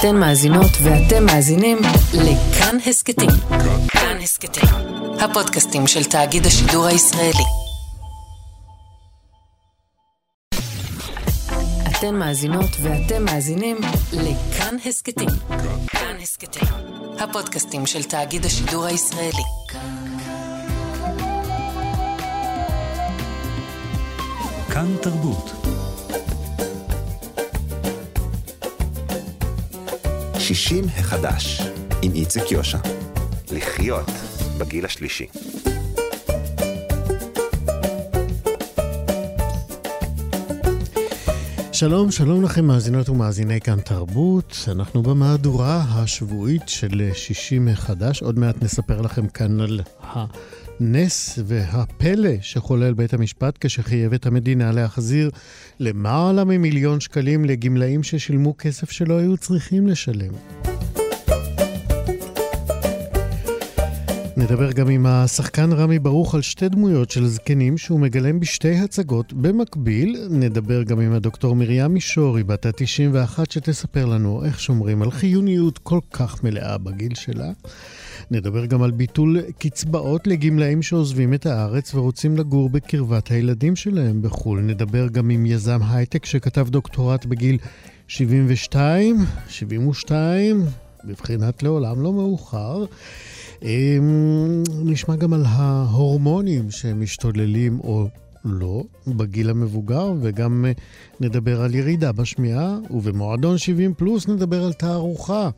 אתן מאזינות ואתם מאזינים לכאן הסכתים. כאן הסכתים, הפודקאסטים של תאגיד השידור הישראלי. אתן מאזינות ואתם מאזינים לכאן הסכתים. כאן הסכתים, הפודקאסטים של תאגיד השידור הישראלי. כאן תרבות. שישים החדש, עם איציק יושע. לחיות בגיל השלישי. שלום, שלום לכם מאזינות ומאזיני כאן תרבות. אנחנו במהדורה השבועית של שישי מחדש. עוד מעט נספר לכם כאן על הנס והפלא שחולל בית המשפט כשחייב את המדינה להחזיר למעלה ממיליון שקלים לגמלאים ששילמו כסף שלא היו צריכים לשלם. נדבר גם עם השחקן רמי ברוך על שתי דמויות של זקנים שהוא מגלם בשתי הצגות במקביל. נדבר גם עם הדוקטור מרים מישורי, בת ה-91, שתספר לנו איך שומרים על חיוניות כל כך מלאה בגיל שלה. נדבר גם על ביטול קצבאות לגמלאים שעוזבים את הארץ ורוצים לגור בקרבת הילדים שלהם בחו"ל. נדבר גם עם יזם הייטק שכתב דוקטורט בגיל 72, 72, בבחינת לעולם לא מאוחר. נשמע גם על ההורמונים שמשתוללים או לא בגיל המבוגר, וגם אה, נדבר על ירידה בשמיעה, ובמועדון 70 פלוס נדבר על תערוכה.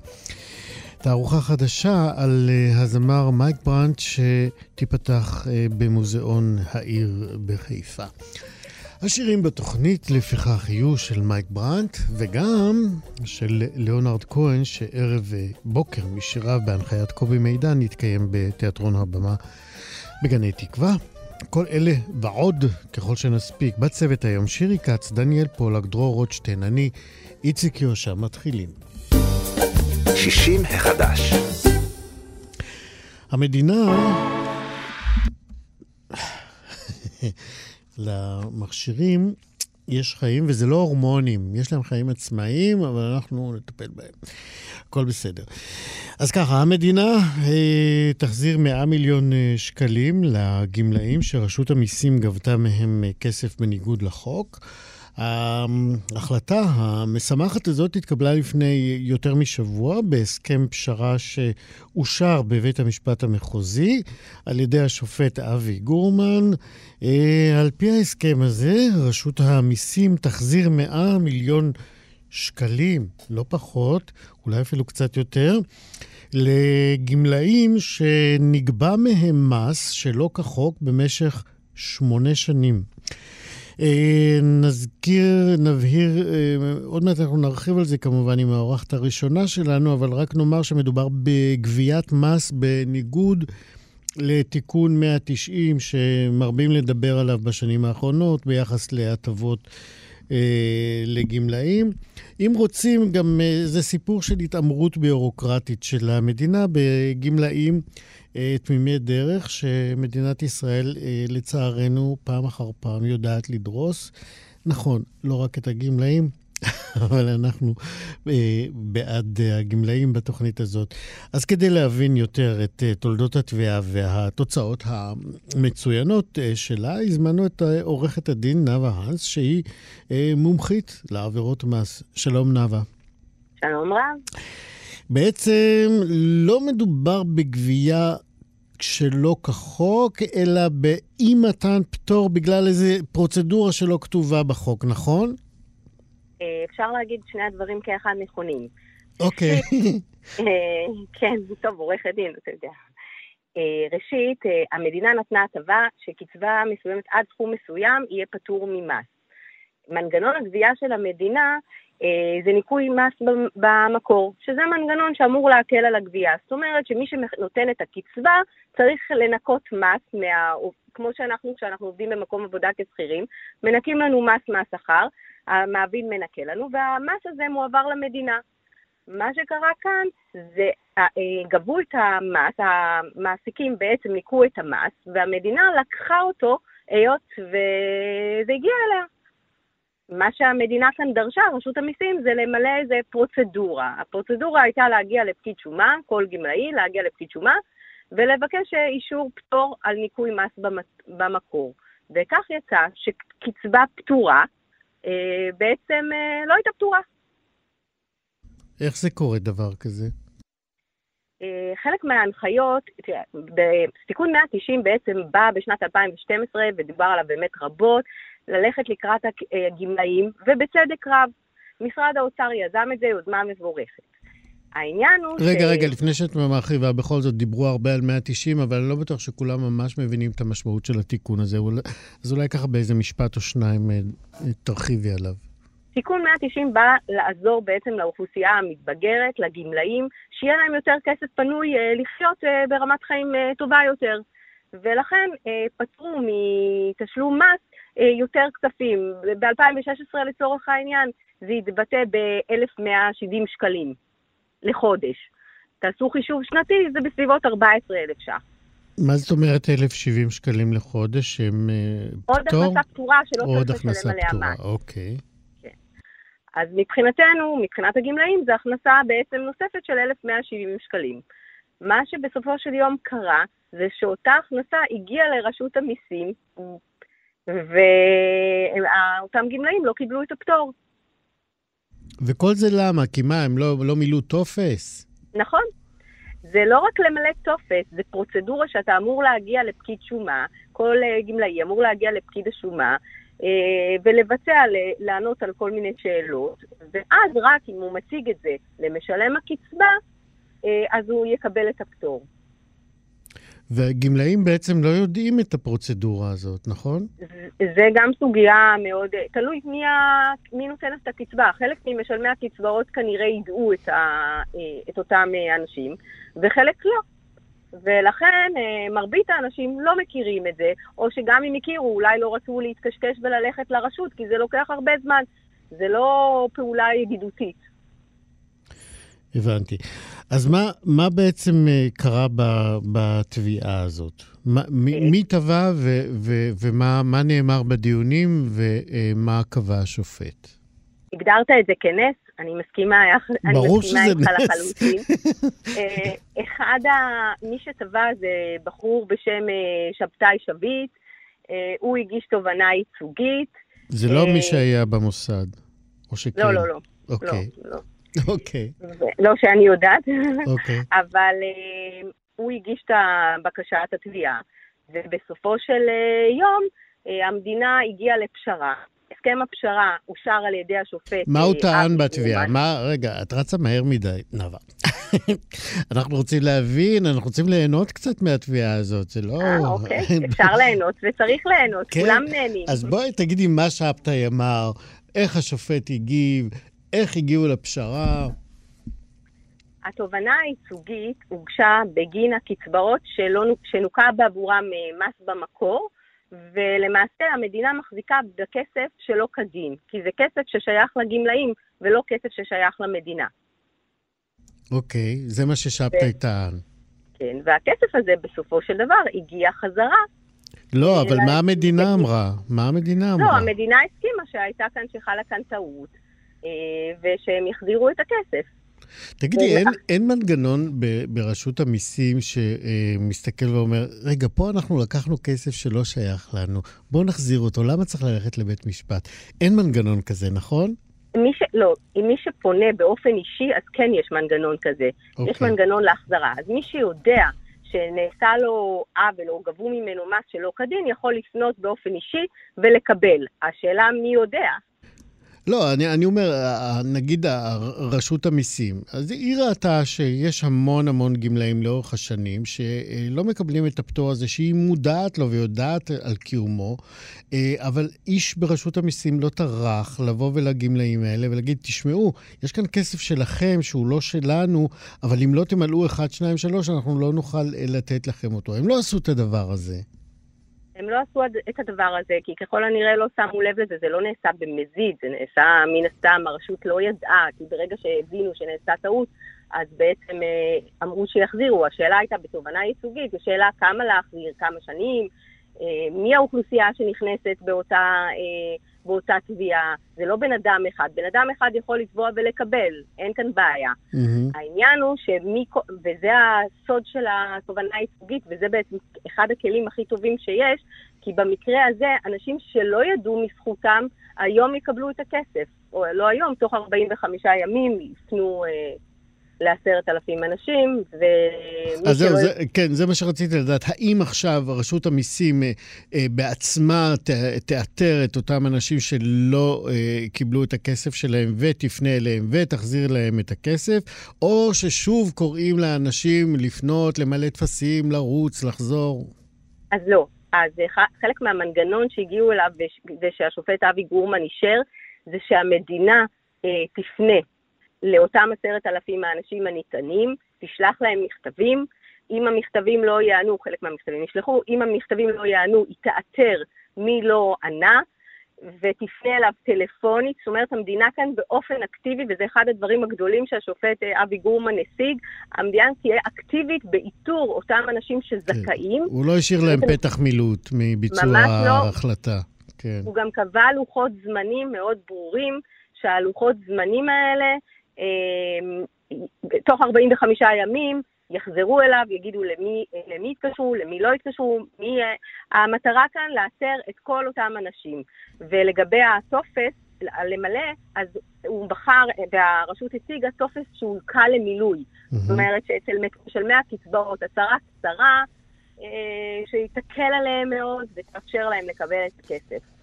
תערוכה חדשה על uh, הזמר מייק ברנט שתיפתח uh, במוזיאון העיר בחיפה. השירים בתוכנית לפיכך יהיו של מייק ברנט וגם של ליאונרד כהן שערב בוקר משיריו בהנחיית קובי מידן יתקיים בתיאטרון הבמה בגני תקווה. כל אלה ועוד ככל שנספיק בצוות היום שירי כץ, דניאל פולק, דרור רוטשטיין, אני איציק יושע, מתחילים. 60 החדש. המדינה... למכשירים יש חיים, וזה לא הורמונים, יש להם חיים עצמאיים, אבל אנחנו נטפל בהם. הכל בסדר. אז ככה, המדינה אה, תחזיר 100 מיליון אה, שקלים לגמלאים שרשות המיסים גבתה מהם אה, כסף בניגוד לחוק. ההחלטה המשמחת הזאת התקבלה לפני יותר משבוע בהסכם פשרה שאושר בבית המשפט המחוזי על ידי השופט אבי גורמן. אה, על פי ההסכם הזה, רשות המיסים תחזיר 100 מיליון שקלים, לא פחות, אולי אפילו קצת יותר, לגמלאים שנגבה מהם מס שלא כחוק במשך שמונה שנים. אה, נזכיר, נבהיר, אה, עוד מעט אנחנו נרחיב על זה כמובן עם האורחת הראשונה שלנו, אבל רק נאמר שמדובר בגביית מס בניגוד לתיקון 190 שמרבים לדבר עליו בשנים האחרונות ביחס להטבות אה, לגמלאים. אם רוצים, גם זה סיפור של התעמרות ביורוקרטית של המדינה בגמלאים תמימי דרך, שמדינת ישראל, אה, לצערנו, פעם אחר פעם יודעת לדרוס. נכון, לא רק את הגמלאים, אבל אנחנו אה, בעד הגמלאים בתוכנית הזאת. אז כדי להבין יותר את אה, תולדות התביעה והתוצאות המצוינות אה, שלה, הזמנו את אה, עורכת הדין נאוה האנס, שהיא אה, מומחית לעבירות מס. שלום נאוה. שלום רב. בעצם לא מדובר בגבייה שלא כחוק, אלא באי מתן פטור בגלל איזו פרוצדורה שלא כתובה בחוק, נכון? אה, אפשר להגיד שני הדברים כאחד נכונים. אוקיי. אה, כן, טוב, עורכת דין, אתה יודע. אה, ראשית, המדינה נתנה הטבה שקצבה מסוימת עד סכום מסוים יהיה פטור ממס. מנגנון הגבייה של המדינה זה ניכוי מס במקור, שזה מנגנון שאמור להקל על הגבייה. זאת אומרת שמי שנותן את הקצבה צריך לנקות מס, מה, כמו שאנחנו, כשאנחנו עובדים במקום עבודה כשכירים, מנקים לנו מס מהשכר, המעביד מנקה לנו, והמס הזה מועבר למדינה. מה שקרה כאן זה אה, גבו את המס, המעסיקים בעצם ניקו את המס, והמדינה לקחה אותו היות וזה הגיע אליה. מה שהמדינה כאן דרשה, רשות המיסים, זה למלא איזה פרוצדורה. הפרוצדורה הייתה להגיע לפקיד שומה, כל גמלאי להגיע לפקיד שומה, ולבקש אישור פטור על ניכוי מס במקור. וכך יצא שקצבה פטורה אה, בעצם אה, לא הייתה פטורה. איך זה קורה דבר כזה? אה, חלק מההנחיות, תראה, בתיקון 190 בעצם בא בשנת 2012 ודובר עליו באמת רבות, ללכת לקראת הגמלאים, ובצדק רב. משרד האוצר יזם את זה, יוזמה מבורכת. העניין הוא רגע, ש... רגע, לפני שאת מרחיבה, בכל זאת דיברו הרבה על 190, אבל אני לא בטוח שכולם ממש מבינים את המשמעות של התיקון הזה. אז אולי ככה באיזה משפט או שניים אה, תרחיבי עליו. תיקון 190 בא לעזור בעצם לאוכלוסייה המתבגרת, לגמלאים, שיהיה להם יותר כסף פנוי אה, לחיות אה, ברמת חיים טובה יותר. ולכן פטרו מתשלום מס יותר כספים. ב-2016 לצורך העניין זה יתבטא ב-1,170 שקלים. לחודש. תעשו חישוב שנתי, זה בסביבות 14,000 ש"ח. מה זאת אומרת 1,070 שקלים לחודש אה, עוד פטור? עוד הכנסה פטורה שלא צריך לשלם עליה מס. אוקיי. אז מבחינתנו, מבחינת הגמלאים, זו הכנסה בעצם נוספת של 1,170 שקלים. מה שבסופו של יום קרה, זה שאותה הכנסה הגיעה לרשות המיסים, ואותם גמלאים לא קיבלו את הפטור. וכל זה למה? כי מה, הם לא, לא מילאו טופס? נכון. זה לא רק למלא טופס, זה פרוצדורה שאתה אמור להגיע לפקיד שומה, כל uh, גמלאי אמור להגיע לפקיד השומה, ולבצע, לענות על כל מיני שאלות, ואז רק אם הוא מציג את זה למשלם הקצבה, uh, אז הוא יקבל את הפטור. והגמלאים בעצם לא יודעים את הפרוצדורה הזאת, נכון? זה גם סוגיה מאוד, תלוי מי, ה, מי נותן את הקצבה. חלק ממשלמי הקצבאות כנראה ידעו את, ה, את אותם אנשים, וחלק לא. ולכן אה, מרבית האנשים לא מכירים את זה, או שגם אם הכירו, אולי לא רצו להתקשקש וללכת לרשות, כי זה לוקח הרבה זמן. זה לא פעולה ידידותית. הבנתי. אז מה, מה בעצם אה, קרה בתביעה הזאת? מה, מי, מי תבע ומה נאמר בדיונים ומה קבע השופט? הגדרת את זה כנס, אני מסכימה. ברור לחלוטין. אה, אחד, ה, מי שטבע זה בחור בשם אה, שבתאי שביט, הוא הגיש תובנה ייצוגית. זה לא מי שהיה במוסד, או שכן? לא, לא, לא. אוקיי. לא, לא. אוקיי. לא שאני יודעת, אוקיי. אבל הוא הגיש את בקשת התביעה, ובסופו של יום המדינה הגיעה לפשרה. הסכם הפשרה אושר על ידי השופט. מה הוא טען בתביעה? מה, רגע, את רצה מהר מדי, נאוה. אנחנו רוצים להבין, אנחנו רוצים ליהנות קצת מהתביעה הזאת, זה לא... אה, אוקיי, אפשר ליהנות וצריך ליהנות, כן? כולם נהנים. אז בואי תגידי מה שבתאי אמר, איך השופט הגיב, איך הגיעו לפשרה? התובנה הייצוגית הוגשה בגין הקצבאות שלא, שנוכה בעבורם אה, מס במקור, ולמעשה המדינה מחזיקה בכסף שלא כדין, כי זה כסף ששייך לגמלאים ולא כסף ששייך למדינה. אוקיי, okay, זה מה ששבתאי ו... טען. כן, והכסף הזה בסופו של דבר הגיע חזרה. לא, אבל מה המדינה אמרה? מה המדינה לא, אמרה? לא, המדינה הסכימה שהייתה כאן, שחלה כאן טעות. אה, ושהם יחזירו את הכסף. תגידי, אין, אין מנגנון ב, ברשות המיסים שמסתכל ואומר, רגע, פה אנחנו לקחנו כסף שלא שייך לנו, בואו נחזיר אותו, למה צריך ללכת לבית משפט? אין מנגנון כזה, נכון? מי ש... לא, אם מי שפונה באופן אישי, אז כן יש מנגנון כזה. Okay. יש אוקיי. מנגנון להחזרה. אז מי שיודע שנעשה לו עוול או גבו ממנו מס שלא כדין, יכול לפנות באופן אישי ולקבל. השאלה מי יודע. לא, אני, אני אומר, נגיד רשות המיסים, אז היא ראתה שיש המון המון גמלאים לאורך השנים שלא מקבלים את הפטור הזה, שהיא מודעת לו ויודעת על קיומו, אה, אבל איש ברשות המיסים לא טרח לבוא ולגמלאים האלה ולהגיד, תשמעו, יש כאן כסף שלכם שהוא לא שלנו, אבל אם לא תמלאו 1, 2, 3, אנחנו לא נוכל לתת לכם אותו. הם לא עשו את הדבר הזה. הם לא עשו את הדבר הזה, כי ככל הנראה לא שמו לב לזה, זה לא נעשה במזיד, זה נעשה מן הסתם, הרשות לא ידעה, כי ברגע שהבינו שנעשה טעות, אז בעצם אה, אמרו שיחזירו. השאלה הייתה בתובנה ייצוגית, השאלה כמה להחזיר, כמה שנים, אה, מי האוכלוסייה שנכנסת באותה, אה, באותה תביעה, זה לא בן אדם אחד. בן אדם אחד יכול לתבוע ולקבל, אין כאן בעיה. Mm-hmm. העניין הוא שמי, וזה הסוד של התובענה הייצוגית, וזה בעצם אחד הכלים הכי טובים שיש, כי במקרה הזה, אנשים שלא ידעו מזכותם, היום יקבלו את הכסף. או לא היום, תוך 45 ימים יפנו אה, לעשרת אלפים אנשים, ומי אז זהו. זה, כן, זה מה שרציתי לדעת. האם עכשיו רשות המיסים אה, אה, בעצמה ת, תאתר את אותם אנשים שלא אה, קיבלו את הכסף שלהם ותפנה אליהם ותחזיר להם את הכסף, או ששוב קוראים לאנשים לפנות, למלא טפסים, לרוץ, לחזור? אז לא. אז חלק מהמנגנון שהגיעו אליו וש- ושהשופט אבי גורמן אישר, זה שהמדינה אה, תפנה לאותם עשרת אלפים האנשים הנטענים, תשלח להם מכתבים. אם המכתבים לא יענו, חלק מהמכתבים ישלחו, אם המכתבים לא יענו, היא תאתר מי לא ענה, ותפנה אליו טלפונית. זאת אומרת, המדינה כאן באופן אקטיבי, וזה אחד הדברים הגדולים שהשופט אה, אבי גורמן השיג, המדינה תהיה אקטיבית באיתור אותם אנשים שזכאים. הוא לא השאיר להם פתח מילוט מביצוע לא. ההחלטה. כן. הוא גם קבע לוחות זמנים מאוד ברורים, שהלוחות זמנים האלה, תוך 45 ימים, יחזרו אליו, יגידו למי, למי התקשרו, למי לא התקשרו, מי... המטרה כאן לאתר את כל אותם אנשים. ולגבי הטופס, למלא, אז הוא בחר, והרשות הציגה טופס שהוא קל למילוי. זאת אומרת שאצל משלמי הקצבאות, הצהרה קצרה, אה, שיתקל עליהם מאוד ותאפשר להם לקבל את הכסף.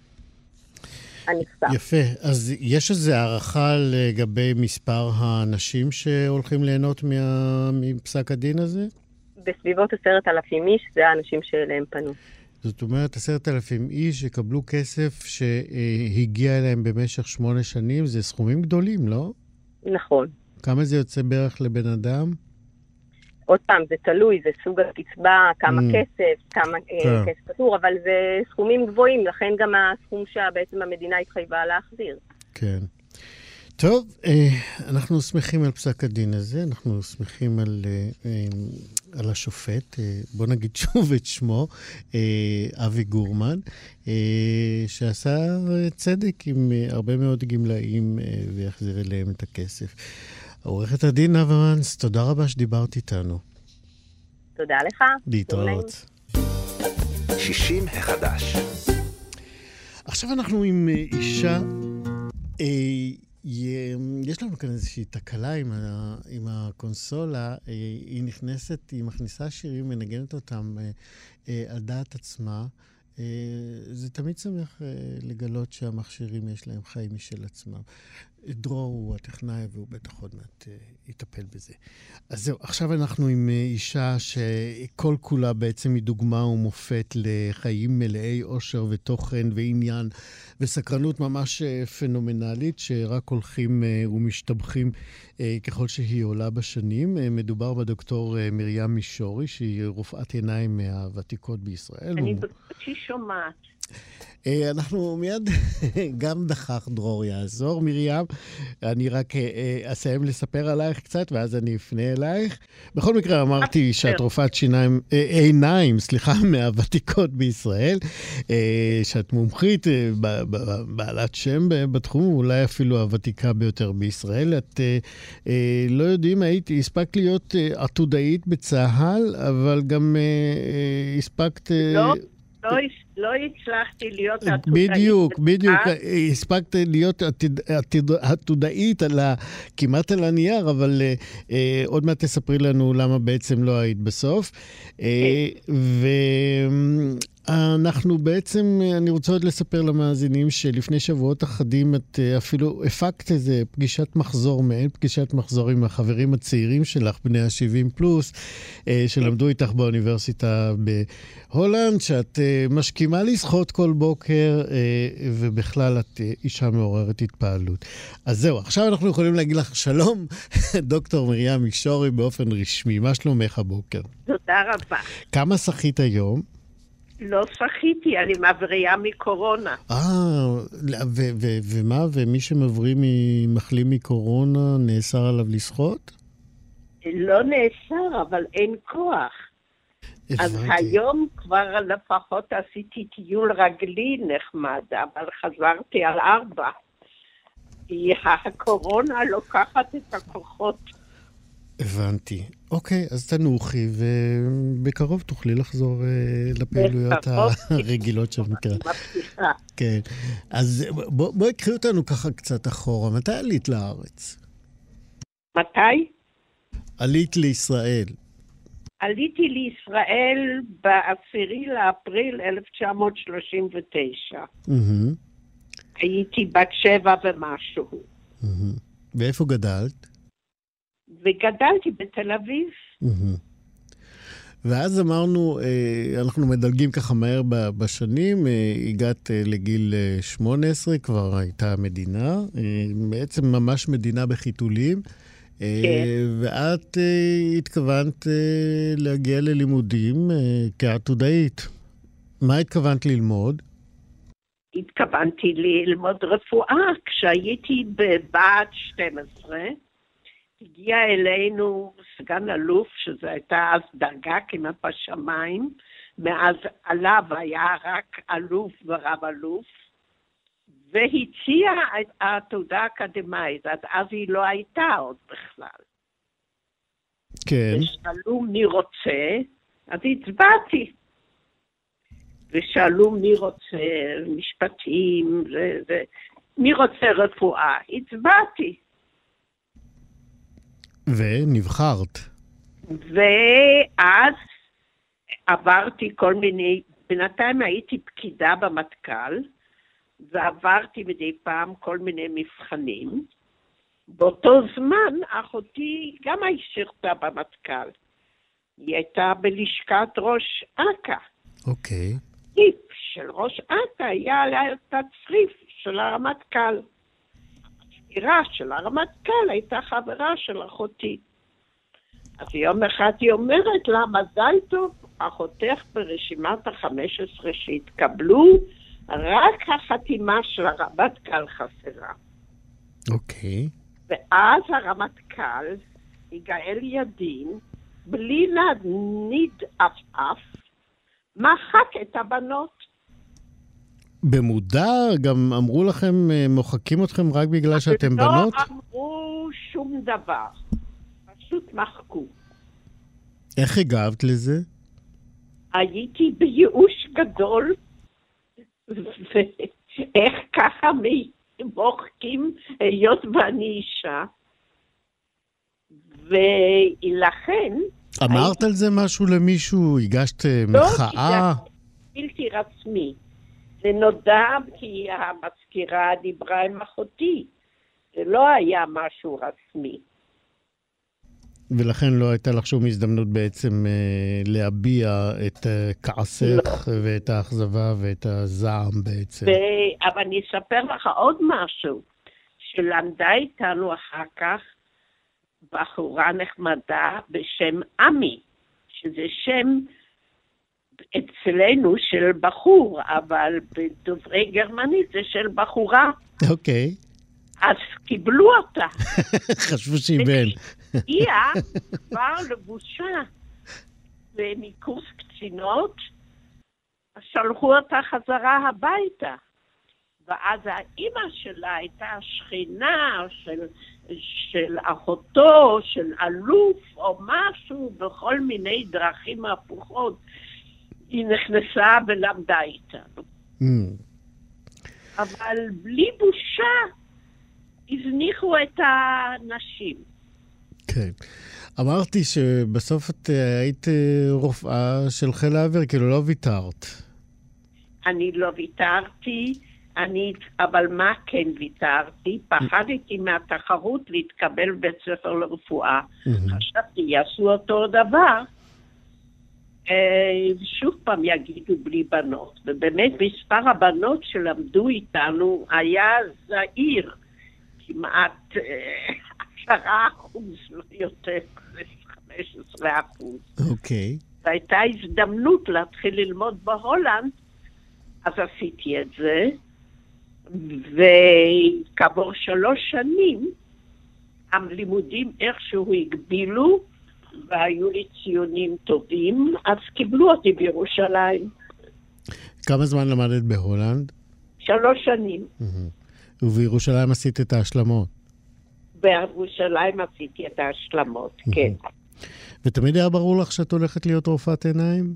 הנכסף. יפה. אז יש איזו הערכה לגבי מספר האנשים שהולכים ליהנות מה... מפסק הדין הזה? בסביבות עשרת אלפים איש, זה האנשים שאליהם פנו. זאת אומרת, עשרת אלפים איש יקבלו כסף שהגיע אליהם במשך שמונה שנים, זה סכומים גדולים, לא? נכון. כמה זה יוצא בערך לבן אדם? עוד פעם, זה תלוי, זה סוג הקצבה, כמה Mm. כסף, כמה אה, כן. כסף פטור, אבל זה סכומים גבוהים, לכן גם הסכום שבעצם המדינה התחייבה להחזיר. כן. טוב, אה, אנחנו שמחים על פסק הדין הזה, אנחנו שמחים על, אה, על השופט, בוא נגיד שוב את שמו, אבי גורמן, שעשה צדק עם הרבה מאוד גמלאים ויחזיר אליהם את הכסף. עורכת הדין נאוה מנס, תודה רבה שדיברת איתנו. תודה לך. להתראות. 60 החדש. עכשיו אנחנו עם אה, אישה, אה, יש לנו כאן איזושהי תקלה עם, ה, עם הקונסולה, אה, היא נכנסת, היא מכניסה שירים, מנגנת אותם על דעת עצמה. זה תמיד שמח לגלות שהמכשירים יש להם חיים משל עצמם. דרור הוא הטכנאי והוא בטח עוד מעט אה, יטפל בזה. אז זהו, עכשיו אנחנו עם אה, אישה שכל כולה בעצם היא דוגמה ומופת לחיים מלאי אושר ותוכן ועניין וסקרנות ממש אה, פנומנלית, שרק הולכים ומשתבחים ככל שהיא עולה בשנים. מדובר בדוקטור מרים מישורי, שהיא רופאת עיניים מהוותיקות בישראל. אני בקושי שומעת. אה, אנחנו מיד, גם דחך דרור יעזור, מרים. אני רק אה, אה, אסיים לספר עלייך קצת, ואז אני אפנה אלייך. בכל מקרה, אמרתי שאת רופאת שיניים, עיניים, סליחה, מהוותיקות בישראל, שאת מומחית, בעלת שם בתחום, אולי אפילו הוותיקה ביותר בישראל. את לא יודעים, הייתי, הספקת להיות עתודאית בצה"ל, אבל גם הספקת... לא, לא, לא הצלחתי להיות עתודאית. בדיוק, בדיוק. בצה"ל. הספקת להיות עתודאית על ה... כמעט על הנייר, אבל אה, אה, עוד מעט תספרי לנו למה בעצם לא היית בסוף. אה, ואנחנו בעצם, אני רוצה עוד לספר למאזינים שלפני שבועות אחדים את אפילו הפקת איזה פגישת מחזור, מעין פגישת מחזור עם החברים הצעירים שלך, בני ה-70 פלוס, אה, שלמדו איתך באוניברסיטה בהולנד, שאת אה, משכימה לשחות כל בוקר, אה, ובכלל את אישה מעוררת התפעלות. אז זהו, עכשיו אנחנו יכולים להגיד לך שלום, דוקטור מרים מישורי באופן רשמי. מה שלומך הבוקר? תודה רבה. כמה שחית היום? לא שחיתי, אני מבריאה מקורונה. אה, ו- ו- ומה, ומי שמבריא ממחלים מקורונה, נאסר עליו לשחות? לא נאסר, אבל אין כוח. אז הבנתי. היום כבר לפחות עשיתי טיול רגלי נחמד, אבל חזרתי על ארבע. כי הקורונה לוקחת את הכוחות. הבנתי. אוקיי, אז תנוחי, ובקרוב תוכלי לחזור אה, לפעילויות. הרגילות. אני מבטיחה. כן. אז בוא- בואי קחי אותנו ככה קצת אחורה. מתי עלית לארץ? מתי? עלית לישראל. עליתי לישראל ב-10 לאפריל 1939. מהמם, הייתי בת שבע ומשהו. ואיפה גדלת? וגדלתי בתל אביב. ואז אמרנו, אה, אנחנו מדלגים ככה מהר בשנים, אה, הגעת אה, לגיל אה, 18, כבר הייתה מדינה, בעצם ממש מדינה בחיתולים. כן. ואת התכוונת להגיע ללימודים כעתודאית. מה התכוונת ללמוד? התכוונתי ללמוד רפואה. כשהייתי בבת 12, הגיע אלינו סגן אלוף, שזו הייתה אז דרגה כמעט בשמיים, מאז עליו היה רק אלוף ורב אלוף, והציע את התעודה האקדמית, עד אז היא לא הייתה עוד בכלל. כן. ושאלו מי רוצה, אז הצבעתי. ושאלו מי רוצה משפטים, ו- ו- מי רוצה רפואה, הצבעתי. ונבחרת. ואז עברתי כל מיני, בינתיים הייתי פקידה במטכ"ל, ועברתי מדי פעם כל מיני מבחנים. באותו זמן אחותי גם היא שירתה במטכ"ל. היא הייתה בלשכת ראש אכ"א. אוקיי. טיפ של ראש אכ"א היה עליה את הצריף של הרמטכ"ל. המזכירה של הרמטכ"ל הייתה חברה של אחותי. אז יום אחד היא אומרת לה, מזל טוב, אחותך ברשימת החמש עשרה שהתקבלו, רק החתימה של הרמטכ"ל חסרה. אוקיי. ואז הרמטכ"ל יגאל ידין, בלי להניד עפעף, מחק את הבנות. במודע גם אמרו לכם, אה, מוחקים אתכם רק בגלל שאתם בנות? לא אמרו שום דבר, פשוט מחקו. איך הגבת לזה? הייתי בייאוש גדול, ואיך ככה מוחקים היות ואני אישה, ולכן אמרת על זה משהו למישהו? הגשת אה, לא, מחאה? זה בלתי רצמי. זה נודע כי המזכירה דיברה עם אחותי. זה לא היה משהו רשמי. ולכן לא הייתה לך שום הזדמנות בעצם אה, להביע את אה, כעסך ואת האכזבה ואת הזעם בעצם. ו- אבל אני אספר לך עוד משהו, שלמדה איתנו אחר כך בחורה נחמדה בשם עמי, שזה שם אצלנו של בחור, אבל בדוברי גרמנית זה של בחורה. אוקיי, אז קיבלו אותה. חשבו שהיא בן. הגיעה כבר לבושה ומקורס קצינות, שלחו אותה חזרה הביתה. ואז האימא שלה הייתה שכנה של, של אחותו, של אלוף או משהו, בכל מיני דרכים הפוכות. היא נכנסה ולמדה איתנו. Mm, אבל בלי בושה הזניחו את הנשים. כן. אמרתי שבסוף את אה, היית אה, רופאה של חיל האוויר, כאילו לא ויתרת. אני לא ויתרתי, אני, אבל מה כן ויתרתי? פחדתי מהתחרות להתקבל בבית ספר לרפואה. חשבתי, יעשו אותו דבר, שוב פעם יגידו בלי בנות. ובאמת מספר הבנות שלמדו איתנו היה זעיר, כמעט אה, עשרה אחוז, לא יותר, חמש עשרה אחוז. אוקיי. והייתה הזדמנות להתחיל ללמוד בהולנד, אז עשיתי את זה, וכעבור שלוש שנים הלימודים איכשהו הגבילו, והיו לי ציונים טובים, אז קיבלו אותי בירושלים. כמה זמן למדת בהולנד? שלוש שנים. ובירושלים עשית את ההשלמות. בירושלים עשיתי את ההשלמות, כן. ותמיד היה ברור לך שאת הולכת להיות רופאת עיניים?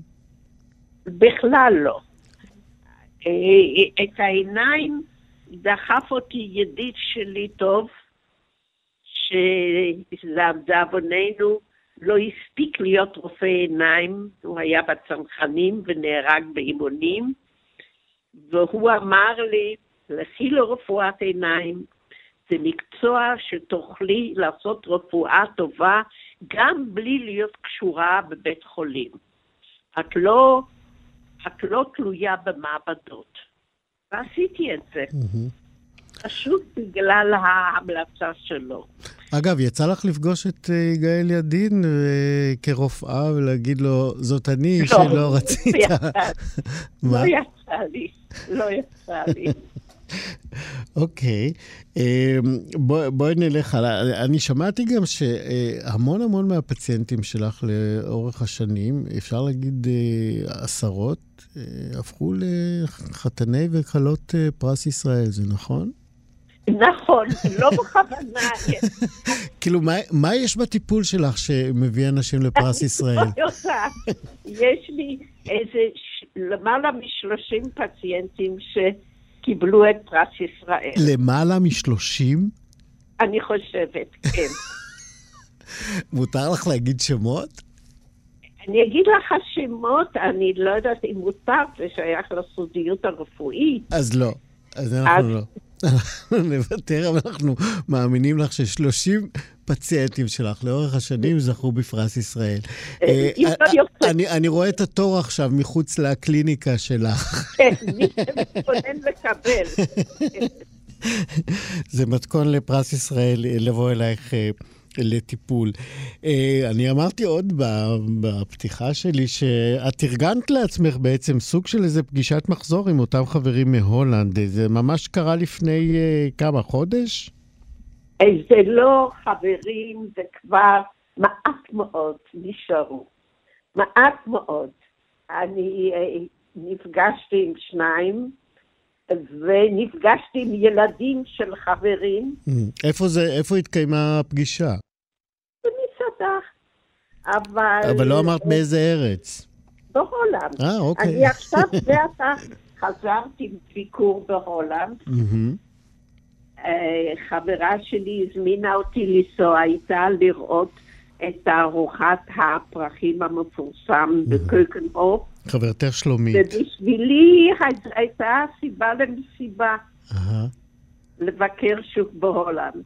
בכלל לא. אה, את העיניים דחף אותי ידיד שלי טוב, שלדאבוננו לא הספיק להיות רופא עיניים, הוא היה בצנחנים ונהרג באימונים, והוא אמר לי, לכי לרפואת עיניים, זה מקצוע שתוכלי לעשות רפואה טובה גם בלי להיות קשורה בבית חולים. את לא, את לא תלויה במעבדות. ועשיתי את זה. פשוט בגלל ההמלצה שלו. אגב, יצא לך לפגוש את אה, יגאל ידין אה, כרופאה ולהגיד לו, זאת אני לא, שלא רצית. לא יצא- מה? לא יצא לי, לא יצא לי. אוקיי, אה, בוא- בואי נלך הלאה. אני שמעתי גם שהמון המון מהפציינטים שלך לאורך השנים, אפשר להגיד אה, עשרות, הפכו לחתני וכלות פרס ישראל, זה נכון? נכון, לא בכוונה. כאילו, מה, יש בטיפול שלך שמביא אנשים לפרס ישראל? לא. יש לי איזה למעלה מ-30 פציינטים שקיבלו את פרס ישראל. למעלה משלושים? אני חושבת, כן. מותר לך להגיד שמות? אני אגיד לך שמות, אני לא יודעת אם מותר, זה שייך לסודיות הרפואית. אז לא. אז אנחנו לא. אנחנו נוותר, אבל אנחנו מאמינים לך ש-30 פציינטים שלך לאורך השנים זכו בפרס ישראל. אה, אה, יוצא. אני- רואה את התור עכשיו מחוץ לקליניקה שלך. כן, מי שמתכונן לקבל. זה מתכון לפרס ישראל אה, לבוא אלייך אה, לטיפול. אה, אני אמרתי עוד בפתיחה שלי שאת ארגנת לעצמך בעצם סוג של איזה פגישת מחזור עם אותם חברים מהולנד. אה, זה ממש קרה לפני אה, כמה, חודש? זה לא חברים, זה כבר מעט מאוד נשארו. מעט מאוד. אני אה, נפגשתי עם שניים, ונפגשתי עם ילדים של חברים ממ, איפה זה, איפה התקיימה הפגישה? במסעדה. אבל... אבל לא אמרת באיזה ארץ. בהולנד. אה, אוקיי. אני עכשיו זה עתה חזרתי מביקור בהולנד. אה, חברה שלי הזמינה אותי לנסוע איתה לראות את תערוכת הפרחים המפורסם בקויקנהוף, חברתך שלומית. ובשבילי הי- הייתה סיבה למסיבה. לבקר שוב בהולנד.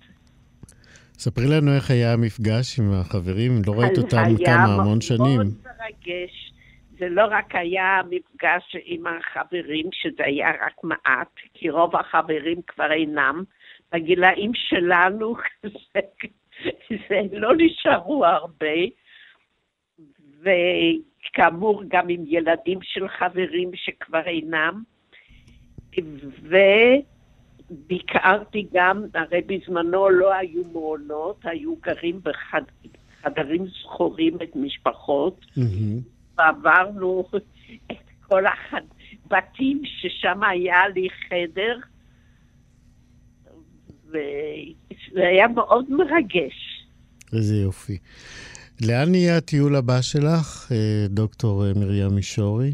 ספרי לנו איך היה המפגש עם החברים, לא ראית אותם היה כמה, המון מאוד שנים. מרגש. זה לא רק היה מפגש עם החברים, שזה היה רק מעט, כי רוב החברים כבר אינם. בגילאים שלנו זה, זה לא נשארו הרבה, וכאמור גם עם ילדים של חברים שכבר אינם. וביקרתי גם, הרי בזמנו לא היו מעונות, היו גרים בחדרים זכורים את משפחות, מהמם. ועברנו את כל הבתים ששם היה לי חדר, וזה היה מאוד מרגש. איזה יופי. לאן יהיה הטיול הבא שלך, אה, דוקטור אה, מרים מישורי?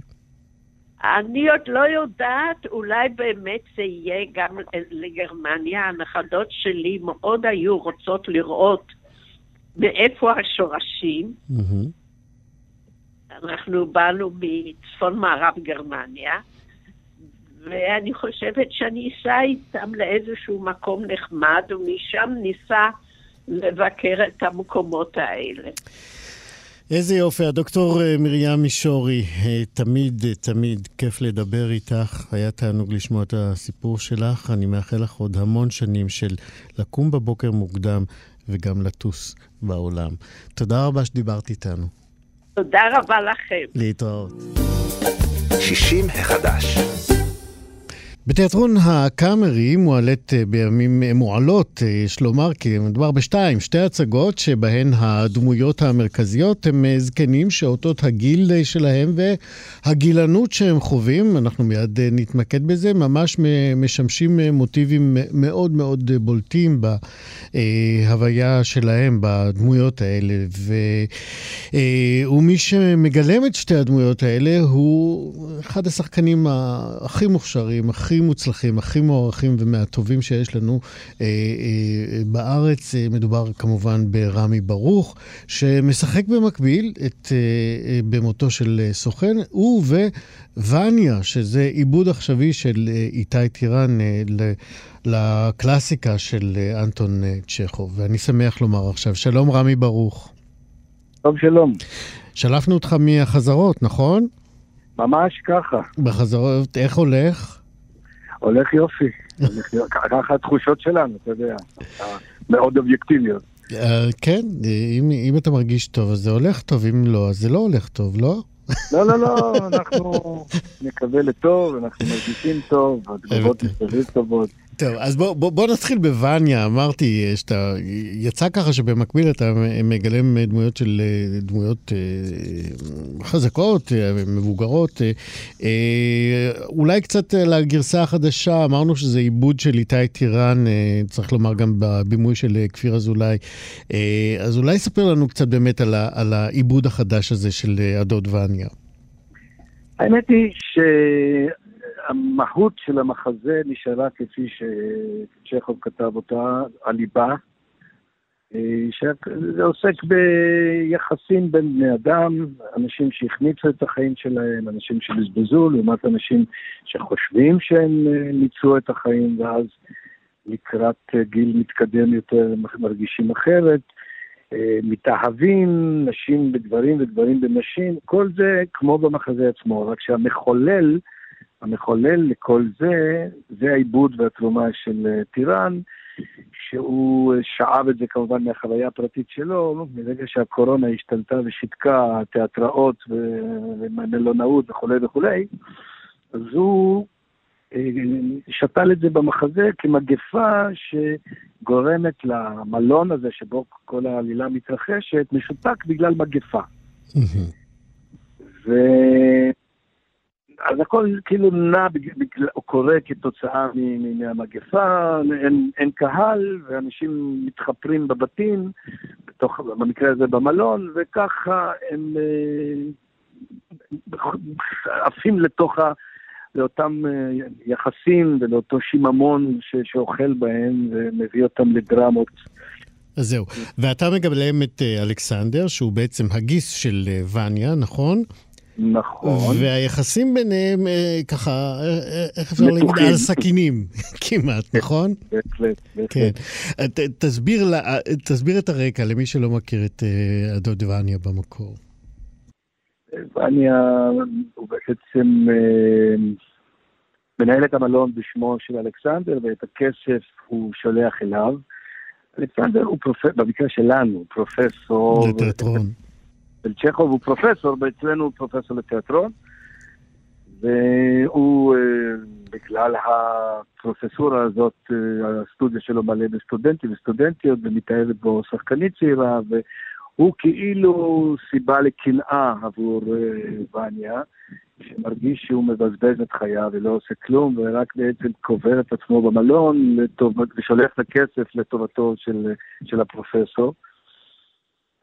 אני עוד לא יודעת, אולי באמת זה יהיה גם לגרמניה. הנכדות שלי מאוד היו רוצות לראות מאיפה השורשים. אנחנו באנו מצפון מערב גרמניה, ואני חושבת שאני אסע איתם לאיזשהו מקום נחמד, ומשם ניסע לבקר את המקומות האלה. איזה יופי, הדוקטור אה, מרים מישורי, אה, תמיד, אה, תמיד כיף לדבר איתך. היה תענוג לשמוע את הסיפור שלך. אני מאחל לך עוד המון שנים של לקום בבוקר מוקדם וגם לטוס בעולם. תודה רבה שדיברת איתנו. תודה רבה לכם. להתראות. 60 החדש. בתיאטרון הקאמרי מועלת אה, בימים, אה, מועלות, אה, יש לומר, כי מדובר בשתיים, שתי הצגות שבהן הדמויות המרכזיות הם זקנים שאותות הגיל שלהם והגילנות שהם חווים, אנחנו מיד נתמקד בזה, ממש משמשים מוטיבים מאוד מאוד בולטים בהוויה שלהם, בדמויות האלה. ו, ומי שמגלם את שתי הדמויות האלה הוא אחד השחקנים הכי מוכשרים, הכי... הכי מוצלחים, הכי מוערכים ומהטובים שיש לנו אה, אה, בארץ. אה, מדובר כמובן ברמי ברוך, שמשחק במקביל את אה, אה, במותו של אה, סוכן, הוא ווניה, שזה עיבוד עכשווי של אה, איתי טירן אה, לקלאסיקה של אה, אנטון אה, צ'כוב. ואני שמח לומר עכשיו, שלום רמי ברוך. טוב, שלום. שלפנו אותך מהחזרות, נכון? ממש ככה. בחזרות, איך הולך? הולך יופי. ככה התחושות שלנו, אתה יודע, מאוד אובייקטיביות. אה, כן, אם אתה מרגיש טוב, אז זה הולך טוב, אם לא, אז זה לא הולך טוב, לא? לא, לא, לא, אנחנו נקווה לטוב, אנחנו מרגישים טוב, התגובות מסביב טובות. טוב, אז בוא, בוא, בוא נתחיל בווניה. אמרתי שאתה, יצא ככה שבמקביל אתה מגלם דמויות של, דמויות אה, חזקות, אה, מבוגרות. אה, אולי קצת לגרסה החדשה, אמרנו שזה עיבוד של איתי טירן, צריך לומר גם בבימוי של כפיר אזולאי. אז אולי ספר לנו קצת באמת על, על העיבוד החדש הזה של הדוד וניה. האמת היא ש... המהות של המחזה נשארה כפי שצ'כוב כתב אותה, הליבה, אה, שזה עוסק ביחסים בין בני אדם, אנשים שהחמיצו את החיים שלהם, אנשים שבזבזו, לעומת אנשים שחושבים שהם אה, מיצו את החיים, ואז לקראת אה, גיל מתקדם יותר מרגישים אחרת. מתאהבים, נשים בגברים וגברים בנשים, כל זה כמו במחזה עצמו, רק שהמחולל המחולל לכל זה, זה העיבוד והתרומה של אה, טיראן, שהוא שאב את זה כמובן מהחוויה הפרטית שלו, מרגע שהקורונה השתלטה ושיתקה תיאטראות ומלונאות וכולי וכולי, אז הוא אה, שתל את זה במחזה כמגפה שגורמת למלון הזה שבו כל העלילה מתרחשת, משותק בגלל מגפה. ו... אז הכל כאילו נע, או קורה כתוצאה מהמגפה, אין, אין קהל, ואנשים מתחפרים בבתים, בתוך, במקרה הזה במלון, וככה הם אה, עפים לתוך ה... לאותם אה, יחסים ולאותו שיממון ש, שאוכל בהם ומביא אותם לדרמות. אז זהו. ואתה מגלם את אה, אלכסנדר, שהוא בעצם הגיס של וניה, נכון? נכון. והיחסים ביניהם אה, ככה, אה, אה, איך אפשר להגיד? על סכינים, כמעט, נכון? בהחלט, בהחלט. כן. תסביר, תסביר את הרקע למי שלא מכיר את הדוד וניה במקור. וניה הוא בעצם מנהל את המלון בשמו של אלכסנדר, ואת הכסף הוא שולח אליו. אלכסנדר הוא פרופסור, במקרה שלנו, פרופסור... לתיאטרון. צ'כוב הוא פרופסור, ואצלנו הוא פרופסור לתיאטרון, והוא, אה, בגלל הפרופסורה הזאת, אה, הסטודיה שלו מלא בסטודנטים וסטודנטיות, ומתאהבת בו שחקנית צעירה, והוא כאילו סיבה לקנאה עבור אה, וניה, שמרגיש שהוא מבזבז את חייו ולא עושה כלום, ורק בעצם קובר את עצמו במלון ושולח את הכסף לטובתו של, של הפרופסור.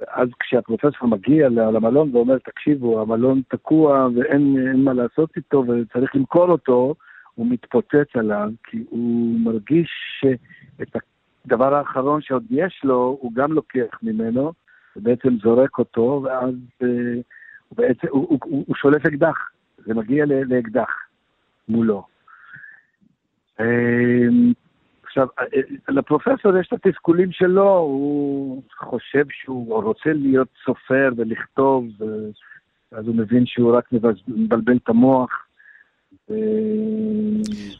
אז כשהפרופסור מגיע למלון ואומר, תקשיבו, המלון תקוע ואין מה לעשות איתו וצריך למכור אותו, הוא מתפוצץ עליו, כי הוא מרגיש שאת הדבר האחרון שעוד יש לו, הוא גם לוקח ממנו, ובעצם זורק אותו, ואז הוא, בעצם, הוא, הוא, הוא, הוא שולף אקדח, זה מגיע לאקדח מולו. Uh, עכשיו, אה, אה, לפרופסור יש את התסכולים שלו, הוא חושב שהוא רוצה להיות סופר ולכתוב, אז הוא מבין שהוא רק מבלבל את המוח.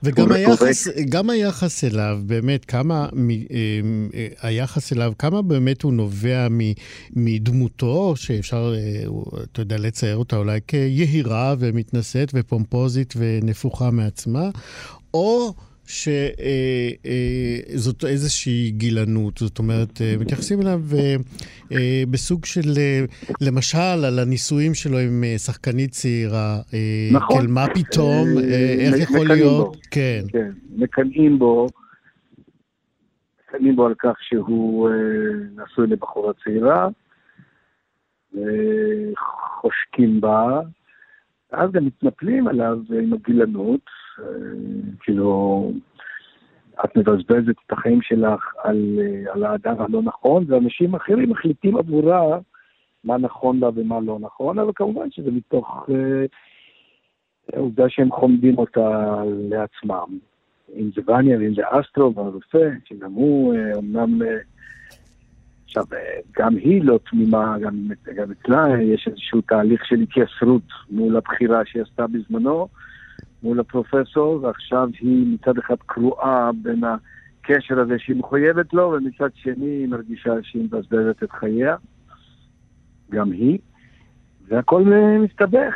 וגם היחס, גם היחס אליו, באמת, כמה, אה, היחס אליו, כמה באמת הוא נובע מדמותו, שאפשר, אתה יודע, לצייר אותה אולי כיהירה ומתנשאת ופומפוזית ונפוחה מעצמה, או שזאת איזושהי גילנות, זאת אומרת, אה, מתייחסים אליו אה, בסוג של, אה, למשל, על הנישואים שלו עם שחקנית צעירה. נכון. כן, מה פתאום, איך יכול להיות? כן. כן, מקנאים בו. מקנאים בו על כך שהוא נשוי לבחורה צעירה, וחושקים בה, אז גם מתנפלים עליו עם הגילנות, כאילו, את מבזבזת את החיים שלך על, על האדם הלא נכון, ואנשים אחרים מחליטים עבורה מה נכון לה ומה לא נכון, אבל כמובן שזה מתוך אה, העובדה שהם חומדים אותה לעצמם. אם זה וניה ואם זה אסטרו והרופא, שגם הוא אה, אמנם... אה, עכשיו, אה, גם היא לא תמימה, גם, גם אצלה יש איזשהו תהליך של התייסרות מול הבחירה שהיא עשתה בזמנו. מול הפרופסור, ועכשיו היא מצד אחד קרועה בין הקשר הזה שהיא מחויבת לו, ומצד שני היא מרגישה שהיא מבזבזת את חייה, גם היא, והכל מסתבך.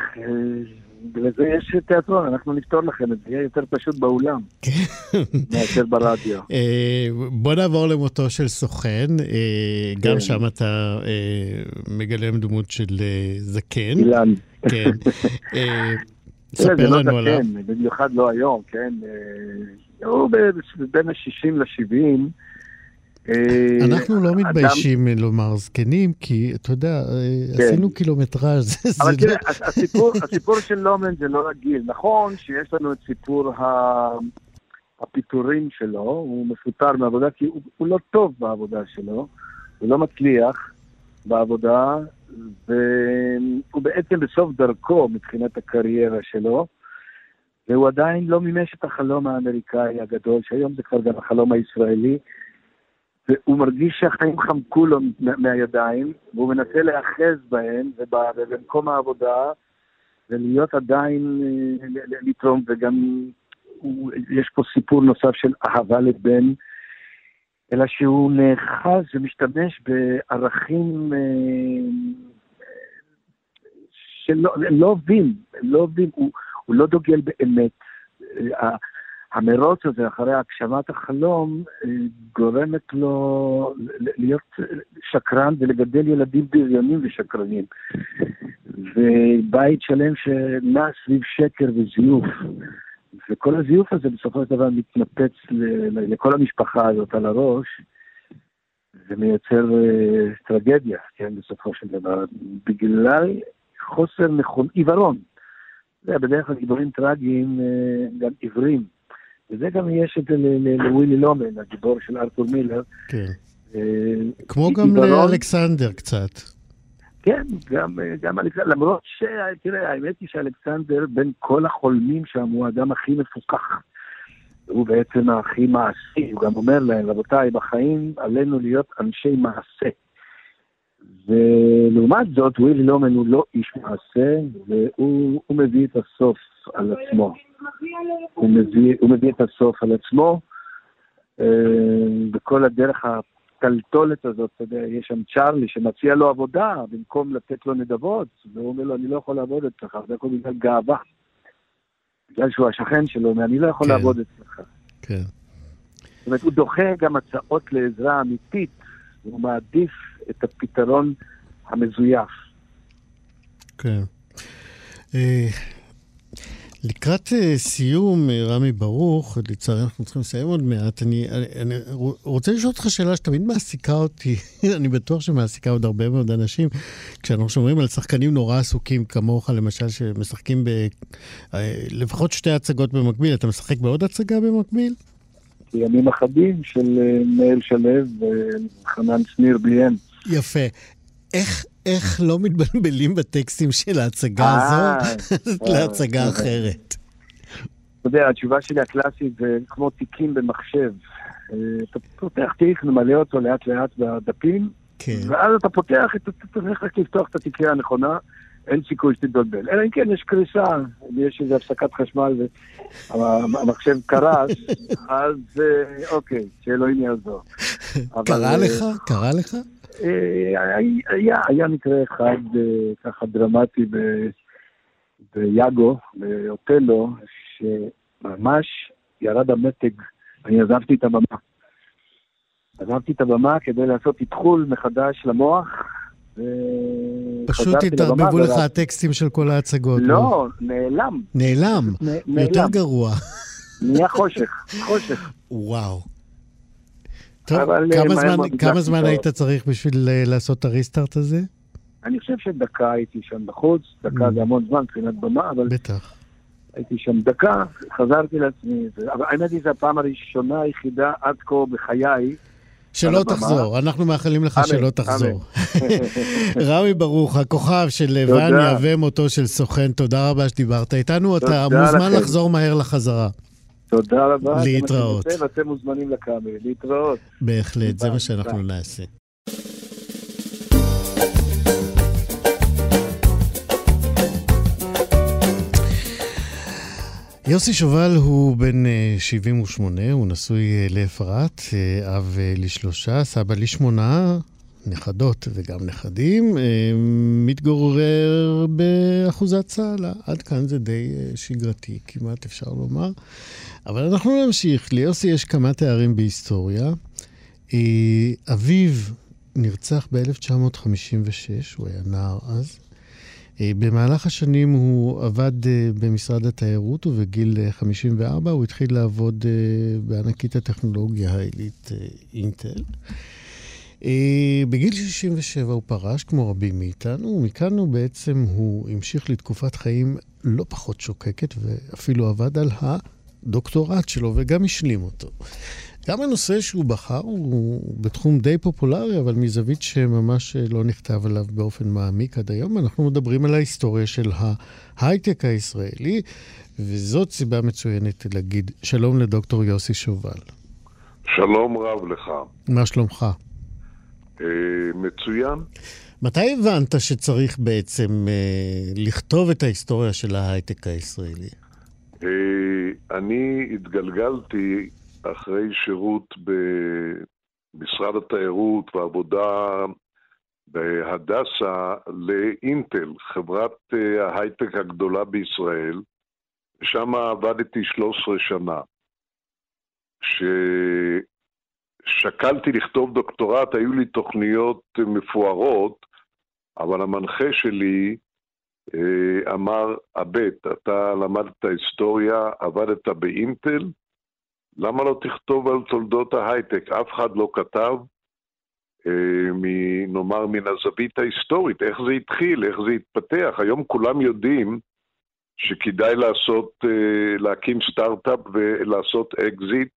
ולזה יש תיאטרון, אנחנו נפתור לכם את זה, יהיה יותר פשוט באולם מאשר ברדיו. אה, בוא נעבור למותו של סוכן, אה, גם כן. שם אתה אה, מגלם דמות של זקן. אילן. כן. ספר לנו עליו. כן, במיוחד לא היום, כן? אה, הוא בין ה-60 ל-70. אה, אנחנו לא מתביישים לומר זקנים, כי אתה יודע, אה, כן. עשינו קילומטראז'. אבל תראה, הסיפור של לומן זה לא רגיל. נכון שיש לנו את סיפור הפיטורים שלו, הוא מפוטר מעבודה כי הוא לא טוב בעבודה שלו, הוא לא מצליח בעבודה, והוא בעצם בסוף דרכו מבחינת הקריירה שלו, והוא עדיין לא מימש את החלום האמריקאי הגדול, שהיום זה כבר גם החלום הישראלי, והוא מרגיש שהחיים חמקו לו מהידיים, והוא מנסה להיאחז בהם ובמקום העבודה, ולהיות עדיין, אה, לתרום, וגם יש פה סיפור נוסף של אהבה לבן, אלא שהוא נאחז ומשתמש בערכים אה, שלא לא עובדים, לא עובדים, הוא, הוא לא דוגל באמת. המרוץ הזה אחרי הגשמת החלום אה, גורמת לו להיות שקרן ולגדל ילדים בריונים ושקרנים. ובית שלם שנע סביב שקר וזיוף. וכל הזיוף הזה בסופו של דבר מתנפץ לכל המשפחה הזאת על הראש, ומייצר uh, טרגדיה, כן, בסופו של דבר, בגלל חוסר נכון, עיוורון. יודע, בדרך כלל גיבורים טרגיים uh, גם עיוורים. וזה גם יש את זה לווילי לומן, הגיבור של ארתור מילר. כן. Uh, כמו גם לאלכסנדר קצת. כן, גם, גם אלכסנדר, למרות ש... תראה, האמת היא שאלכסנדר, בין כל החולמים שם, הוא האדם הכי מפוכח. הוא בעצם הכי מעשי, הוא גם אומר להם, רבותיי, בחיים עלינו להיות אנשי מעשה. ולעומת זאת, ווילי לומן הוא לא איש מעשה, והוא מביא את הסוף על עצמו. הוא מביא, הוא מביא את הסוף על עצמו, אה, בכל הדרך הטלטולת הזאת, אתה יודע, יש שם צ'ארלי שמציע לו עבודה במקום לתת לו נדבות, והוא אומר לו, אני לא יכול לעבוד אצלך, זה הכל בגלל גאווה. בגלל שהוא השכן שלו, ואני לא יכול כן. לעבוד אצלך. כן. זאת אומרת, הוא דוחה גם הצעות לעזרה אמיתית, הוא מעדיף את הפתרון המזויף. כן. אה, לקראת uh, סיום, uh, רמי ברוך, לצערי אנחנו צריכים לסיים עוד מעט, אני, אני, אני רוצה לשאול אותך שאלה שתמיד מעסיקה אותי, אני בטוח שמעסיקה עוד הרבה מאוד אנשים, כשאנחנו שומרים על שחקנים נורא עסוקים כמוך, למשל, שמשחקים ב... Uh, לפחות שתי הצגות במקביל, אתה משחק בעוד הצגה במקביל? ימים אחדים של מאיר שלו וחנן שניר בליאן. יפה. איך איך לא מתבלבלים בטקסטים של ההצגה אה, הזו אה, להצגה אה. אחרת? אתה יודע, התשובה שלי הקלאסית זה כמו תיקים במחשב. אתה פותח תיק, ממלא אותו לאט לאט בדפים, כן. ואז אתה פותח, אתה צריך רק לפתוח את התיקייה הנכונה, אין סיכוי שתתבלבל. אלא אם כן יש קריסה, יש איזו הפסקת חשמל והמחשב קרס, אז אוקיי, שאלוהים יעזור. קרה לך? קרה לך? אה, היה, היה מקרה אחד אה, ככה דרמטי ב, ביאגו, באוטלו, שממש ירד המתג, אני עזבתי את הבמה. עזבתי את הבמה כדי לעשות איתחול מחדש למוח. פשוט וחזרתי התערבבו לך הטקסטים של כל ההצגות. לא, נעלם, נעלם. נ- יותר נעלם. גרוע. נהיה חושך, חושך. וואו. טוב, אבל, כמה אה, מהר זמן- כמה זמן. היית צריך בשביל אה, לעשות את הריסטארט הזה? אני חושב שדקה הייתי שם בחוץ, דקה Mm. זה המון זמן מבחינת במה, אבל בטח. הייתי שם דקה, חזרתי לעצמי. אבל האמת היא, זו הפעם הראשונה היחידה עד כה בחיי. שלא. תחזור, אנחנו מאחלים לך שלא תחזור. רמי ברוך, הכוכב של תודה. וניה ומותו של סוכן, תודה רבה שדיברת איתנו. אתה מוזמן. לחזור מהר לחזרה. תודה רבה. להתראות. ואתם מוזמנים לקאמרי. להתראות. בהחלט, זה מה שאנחנו. נעשה. יוסי שובל הוא בן אה, 78, הוא נשוי אה, לאפרת, אה, אב אה, לשלושה, סבא לשמונה, נכדות וגם נכדים, אה, מתגורר באחוזת צהלה. עד כאן זה די אה, שגרתי, כמעט אפשר לומר. אבל אנחנו נמשיך. ליוסי יש כמה תארים בהיסטוריה. אה, אביו נרצח ב-1956, הוא היה נער אז. אה, במהלך השנים הוא עבד אה, במשרד התיירות, ובגיל אה, 54 הוא התחיל לעבוד בענקית הטכנולוגיה העילית אינטל. בגיל 67 הוא פרש, כמו רבים מאיתנו, ומכאן הוא בעצם, הוא המשיך לתקופת חיים לא פחות שוקקת, ואפילו עבד על הדוקטורט שלו, וגם השלים אותו. גם הנושא שהוא בחר הוא בתחום די פופולרי, אבל מזווית שממש לא נכתב עליו באופן מעמיק עד היום. אנחנו מדברים על ההיסטוריה של ההייטק הישראלי, וזאת סיבה מצוינת להגיד שלום לדוקטור יוסי שובל. שלום רב לך. מה שלומך? אה, מצוין. מתי הבנת שצריך בעצם אה, לכתוב את ההיסטוריה של ההייטק הישראלי? אה, אני התגלגלתי אחרי שירות במשרד התיירות ועבודה בהדסה לאינטל, חברת אה, ההייטק הגדולה בישראל, שם עבדתי 13 שנה. כששקלתי לכתוב דוקטורט, היו לי תוכניות מפוארות, אבל המנחה שלי אמר, הבט, אתה למדת היסטוריה, עבדת באינטל, למה לא תכתוב על תולדות ההייטק? אף אחד לא כתב, אה, נאמר, מן הזווית ההיסטורית, איך זה התחיל, איך זה התפתח. היום כולם יודעים שכדאי לעשות, אה, להקים סטארט-אפ ולעשות אקזיט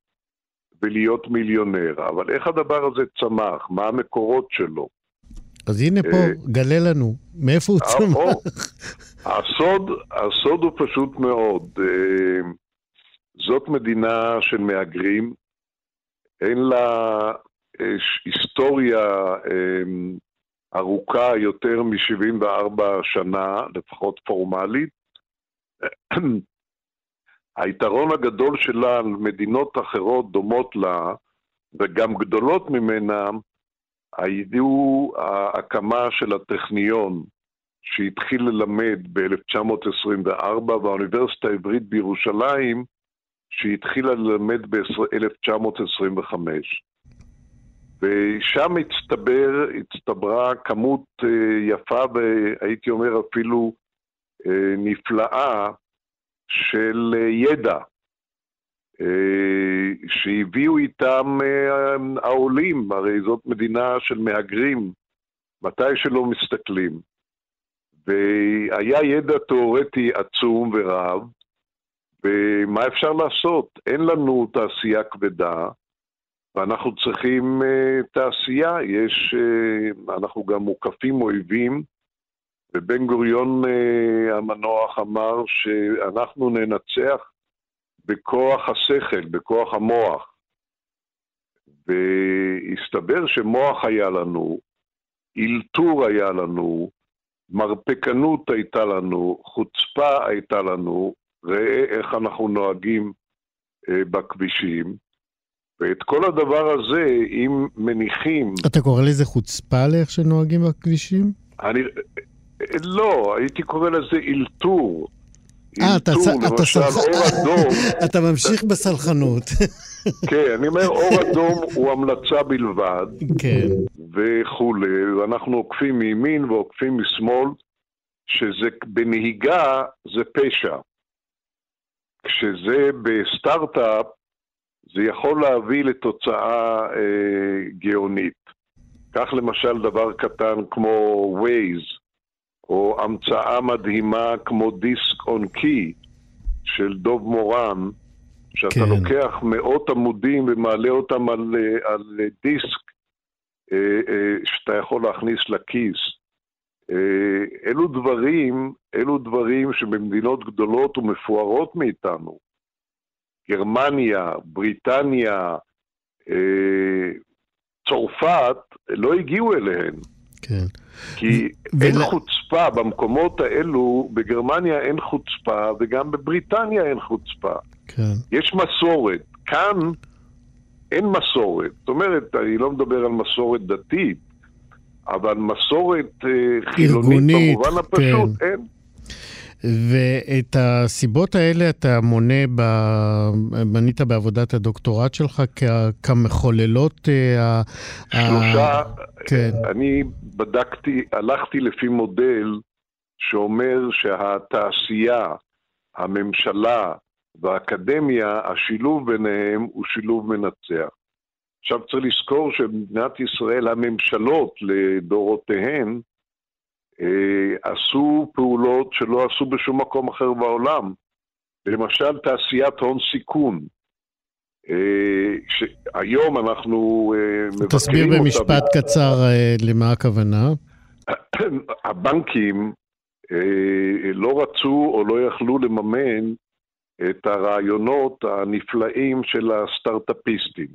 ולהיות מיליונר, אבל איך הדבר הזה צמח? מה המקורות שלו? אז הנה פה, אה, גלה לנו, מאיפה הוא אה, צמח? הסוד, הסוד הוא פשוט מאוד. אה, זאת מדינה של מהגרים, אין לה היסטוריה ארוכה יותר מ-74 שנה, לפחות פורמלית. היתרון הגדול שלה על מדינות אחרות דומות לה, וגם גדולות ממנה, היו ההקמה של הטכניון, שהתחיל ללמד ב-1924, והאוניברסיטה העברית בירושלים, שהתחילה ללמד ב-1925. ושם הצטבר, הצטברה כמות אה, יפה והייתי אומר אפילו אה, נפלאה של אה, ידע שהביאו איתם אה, העולים, הרי זאת מדינה של מהגרים, מתי שלא מסתכלים. והיה ידע תיאורטי עצום ורב, ומה אפשר לעשות? אין לנו תעשייה כבדה, ואנחנו צריכים uh, תעשייה. יש, אנחנו גם מוקפים אויבים, ובן גוריון המנוח אמר שאנחנו ננצח בכוח השכל, בכוח המוח. והסתבר שמוח היה לנו, אילתור היה לנו, מרפקנות הייתה לנו, חוצפה הייתה לנו, ראה איך אנחנו נוהגים אה, בכבישים. ואת כל הדבר הזה, אם מניחים... אתה קורא לזה חוצפה לאיך שנוהגים בכבישים? אני... לא, הייתי קורא לזה אילתור. אה, אתה אתה אדום, אתה ממשיך בסלחנות. כן, אני אומר אור אדום הוא המלצה בלבד, כן, וכולי, ואנחנו עוקפים מימין ועוקפים משמאל, שזה בנהיגה זה פשע. כשזה בסטארט-אפ, זה יכול להביא לתוצאה אה, גאונית. כך למשל דבר קטן כמו Waze, או המצאה מדהימה כמו דיסק און קי של דוב מורן, שאתה כן. לוקח מאות עמודים ומעלה אותם על, אה, על דיסק אה, אה, שאתה יכול להכניס לכיס. אלו דברים, אלו דברים שבמדינות גדולות ומפוארות מאיתנו, גרמניה, בריטניה, צרפת, לא הגיעו אליהן. כן. כי ו- אין ול- חוצפה במקומות האלו, בגרמניה אין חוצפה, וגם בבריטניה אין חוצפה. כן. יש מסורת. כאן אין מסורת. זאת אומרת, אני לא מדבר על מסורת דתית, אבל מסורת אה, חילונית במובן הפשוט, כן. אין. ואת הסיבות האלה אתה מונה, ב... מנית בעבודת הדוקטורט שלך כ... כמחוללות אה, ה... שלושה, כן. אני בדקתי, הלכתי לפי מודל שאומר שהתעשייה, הממשלה והאקדמיה, השילוב ביניהם הוא שילוב מנצח. עכשיו צריך לזכור שבמדינת ישראל הממשלות לדורותיהן עשו פעולות שלא עשו בשום מקום אחר בעולם. למשל תעשיית הון סיכון. אה, שהיום אנחנו אה, מבקרים אותה. תסביר במשפט קצר אה, למה הכוונה. הבנקים אה, לא רצו או לא יכלו לממן את הרעיונות הנפלאים של הסטארט-אפיסטים.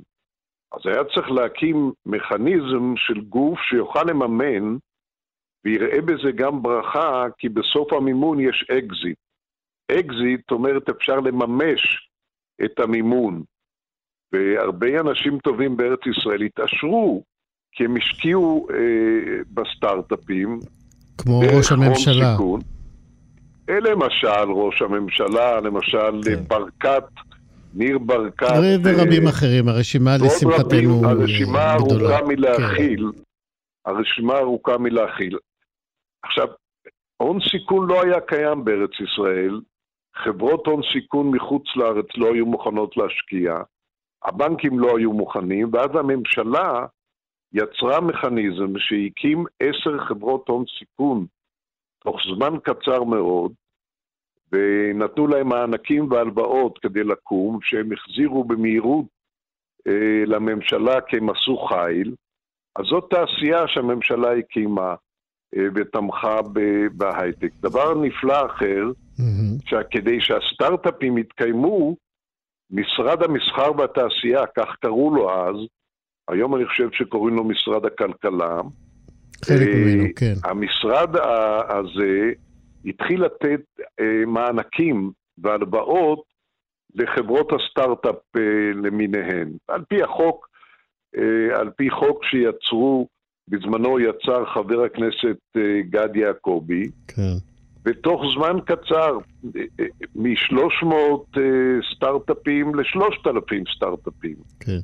אז היה צריך להקים מכניזם של גוף שיוכל לממן ויראה בזה גם ברכה, כי בסוף המימון יש אקזיט. אקזיט אומרת אפשר לממש את המימון. והרבה אנשים טובים בארץ ישראל התעשרו, כי הם השקיעו אה, בסטארט-אפים. כמו ראש הממשלה. סיכון. אה, למשל ראש הממשלה, למשל כן. ברקת, ניר ברקת. ו- ורבים אה, אחרים, הרשימה לשמחתנו הרשימה אה, גדולה. ארוכה מלהכיל. הרשימה ארוכה מלהכיל. עכשיו, הון סיכון לא היה קיים בארץ ישראל, חברות הון סיכון מחוץ לארץ לא היו מוכנות להשקיע, הבנקים לא היו מוכנים, ואז הממשלה יצרה מכניזם שהקים עשר חברות הון סיכון תוך זמן קצר מאוד, ונתנו להם מענקים והלוואות כדי לקום, שהם החזירו במהירות אה, לממשלה כי הם עשו חיל. אז זאת תעשייה שהממשלה הקימה ותמכה ב- בהייטק. דבר נפלא אחר. שכדי שהסטארט-אפים יתקיימו, משרד המסחר והתעשייה, כך קראו לו אז, היום אני חושב שקוראים לו משרד הכלכלה, חלק אה, ממנו, כן. המשרד הזה התחיל לתת אה, מענקים והלוואות לחברות הסטארט-אפ אה, למיניהן. על פי החוק, אה, על פי חוק שיצרו, בזמנו יצר חבר הכנסת אה, גד יעקבי, כן. בתוך זמן קצר, מ-300 סטארט-אפים ל-3,000 סטארט-אפים. כן.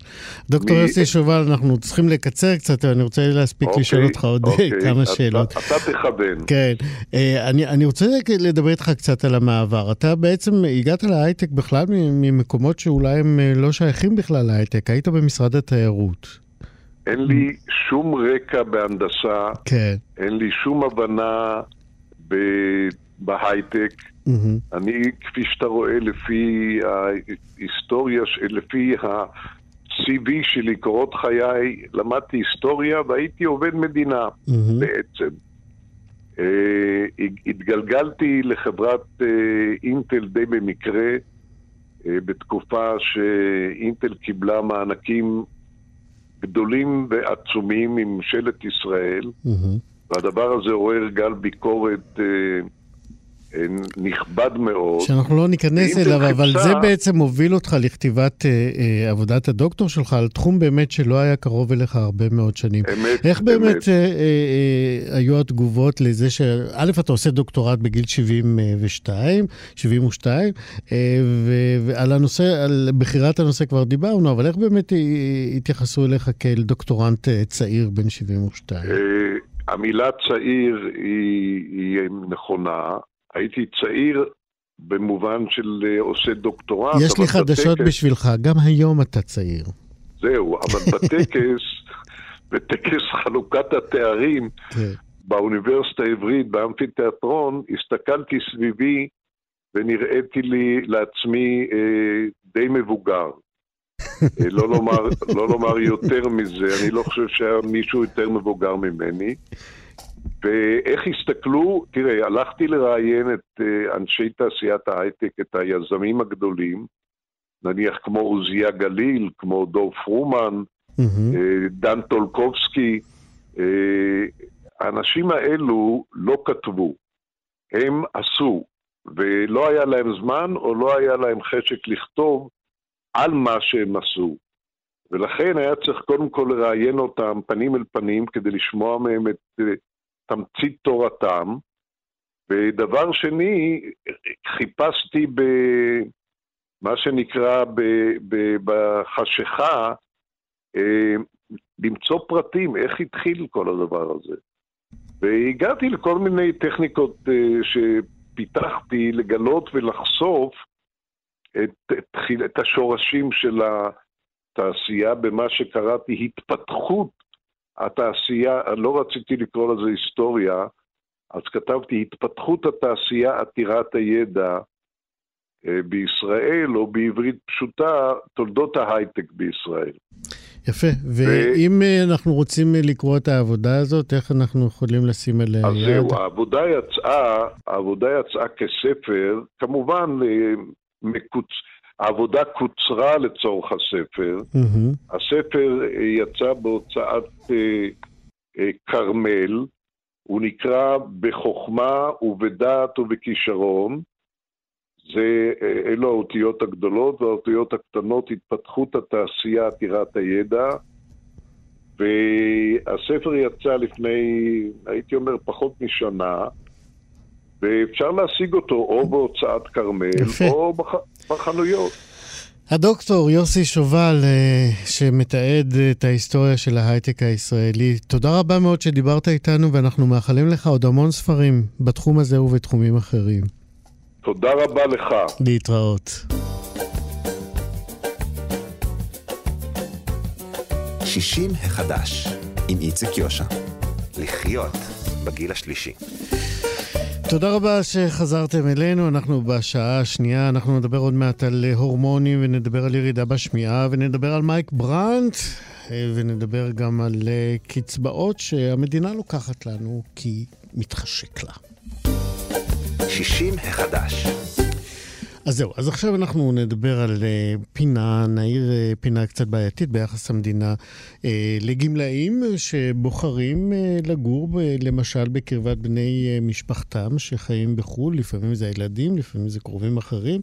דוקטור מי- יוסי שובל, אנחנו צריכים לקצר קצת, אני רוצה להספיק לשאול אותך עוד אוקיי, כמה אתה- שאלות. אתה תכוון. כן, אה, אני, אני רוצה לדבר איתך קצת על המעבר. אתה בעצם הגעת להייטק בכלל מ- ממקומות שאולי הם אה, לא שייכים בכלל להייטק, היית במשרד התיירות. אין לי שום רקע בהנדסה, כן. אין לי שום הבנה ב- בהייטק. מהמם. אני, כפי שאתה רואה, לפי ההיסטוריה, לפי ה-CV שלי, קורות חיי, למדתי היסטוריה והייתי עובד מדינה. מהמם. בעצם. הת- התגלגלתי לחברת אה, אינטל די במקרה, אה, בתקופה שאינטל קיבלה מענקים גדולים ועצומים מממשלת ישראל, מהמם. והדבר הזה עורר גל ביקורת אה, נכבד מאוד. שאנחנו לא ניכנס אליו, אבל חיפשה- זה בעצם מוביל אותך לכתיבת אה, אה, עבודת הדוקטור שלך על תחום באמת שלא היה קרוב אליך הרבה מאוד שנים. אמת, איך באמת אמת. אה, אה, אה, היו התגובות לזה ש... א', אתה עושה דוקטורט בגיל 72, 72, אה, ו- ועל הנושא, על בחירת הנושא כבר דיברנו, אבל איך באמת אה, התייחסו אליך כאל דוקטורנט אה, צעיר בן 72? אה, המילה צעיר היא, היא נכונה. הייתי צעיר במובן של אה, עושה דוקטורט. יש לי חדשות בטקס- בשבילך, גם היום אתה צעיר. זהו, אבל בטקס, בטקס חלוקת התארים כן. באוניברסיטה העברית, באמפיתיאטרון, הסתכלתי סביבי ונראיתי לי לעצמי אה, די מבוגר. אה, לא, לומר, לא לומר יותר מזה, אני לא חושב שהיה מישהו יותר מבוגר ממני. ואיך הסתכלו, תראה, הלכתי לראיין את אה, אנשי תעשיית ההייטק, את היזמים הגדולים, נניח כמו עוזיה גליל, כמו דוב פרומן. אה, דן טולקובסקי, אה, האנשים האלו לא כתבו, הם עשו, ולא היה להם זמן או לא היה להם חשק לכתוב על מה שהם עשו. ולכן היה צריך קודם כל לראיין אותם פנים אל פנים כדי לשמוע מהם את תמצית תורתם. ודבר שני, חיפשתי במה שנקרא ב- ב- בחשיכה אה, למצוא פרטים, איך התחיל כל הדבר הזה. והגעתי לכל מיני טכניקות אה, שפיתחתי לגלות ולחשוף את, את, השורשים של התעשייה במה שקראתי התפתחות התעשייה, לא רציתי לקרוא לזה היסטוריה, אז כתבתי התפתחות התעשייה עתירת הידע אה, בישראל, או בעברית פשוטה, תולדות ההייטק בישראל. יפה, ואם אה, אנחנו רוצים אה, לקרוא את העבודה הזאת, איך אנחנו יכולים לשים עליה אז יד? זהו, העבודה יצאה, העבודה יצאה כספר, כמובן מקוצ... העבודה קוצרה לצורך הספר. מהמם. הספר אה, יצא בהוצאת אה, אה, כרמל, הוא נקרא בחוכמה ובדעת ובכישרון. זה, אה, אלו האותיות הגדולות, והאותיות הקטנות, התפתחות התעשייה עתירת הידע. והספר יצא לפני, הייתי אומר, פחות משנה, ואפשר להשיג אותו או בהוצאת כרמל. או בח... בחנויות. הדוקטור יוסי שובל, אה, שמתעד את ההיסטוריה של ההייטק הישראלי, תודה רבה מאוד שדיברת איתנו, ואנחנו מאחלים לך עוד המון ספרים בתחום הזה ובתחומים אחרים. תודה רבה לך. להתראות. שישים החדש, עם איציק יושע. לחיות בגיל השלישי. תודה רבה שחזרתם אלינו, אנחנו בשעה השנייה, אנחנו נדבר עוד מעט על אה, הורמונים ונדבר על ירידה בשמיעה ונדבר על מייק ברנט אה, ונדבר גם על אה, קצבאות שהמדינה לוקחת לנו כי מתחשק לה. שישים החדש. אז זהו, אז עכשיו אנחנו נדבר על uh, פינה, נעיר uh, פינה קצת בעייתית ביחס המדינה uh, לגמלאים שבוחרים לגור למשל בקרבת בני משפחתם שחיים בחו"ל, לפעמים זה הילדים, לפעמים זה קרובים אחרים,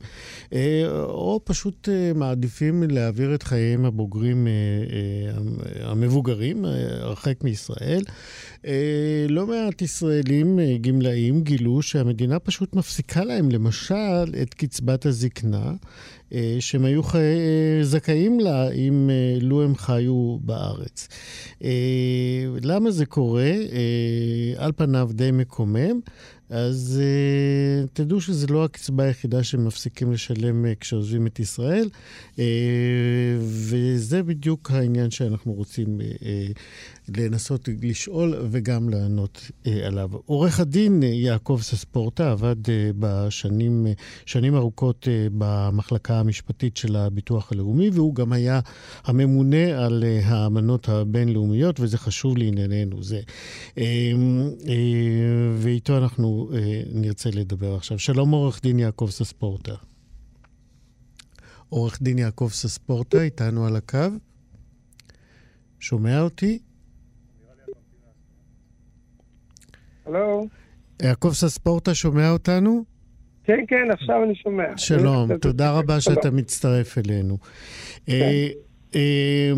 או פשוט מעדיפים להעביר את חייהם הבוגרים, המבוגרים, הרחק מישראל. Uh, לא מעט ישראלים uh, גמלאים גילו שהמדינה פשוט מפסיקה להם, למשל, את קצבת הזקנה, אה, שהם היו חי... אה, זכאים לה אם אה, לו הם חיו בארץ. אה, למה זה קורה? אה, על פניו די מקומם. אז uh, תדעו שזו לא הקצבה היחידה שהם מפסיקים לשלם uh, כשעוזבים את ישראל, uh, וזה בדיוק העניין שאנחנו רוצים uh, uh, לנסות לשאול וגם לענות uh, עליו. עורך הדין uh, יעקב סספורטה עבד uh, בשנים uh, שנים ארוכות uh, במחלקה המשפטית של הביטוח הלאומי, והוא גם היה הממונה על uh, האמנות הבינלאומיות, וזה חשוב לענייננו זה. Uh, uh, ואיתו אנחנו אה, נרצה לדבר עכשיו. שלום עורך דין יעקב סספורטה. עורך דין יעקב סספורטה איתנו על הקו. שומע אותי? הלו? יעקב סספורטה שומע אותנו? כן, כן, עכשיו אני שומע. שלום, תודה רבה שאתה מצטרף אלינו. אה, אה,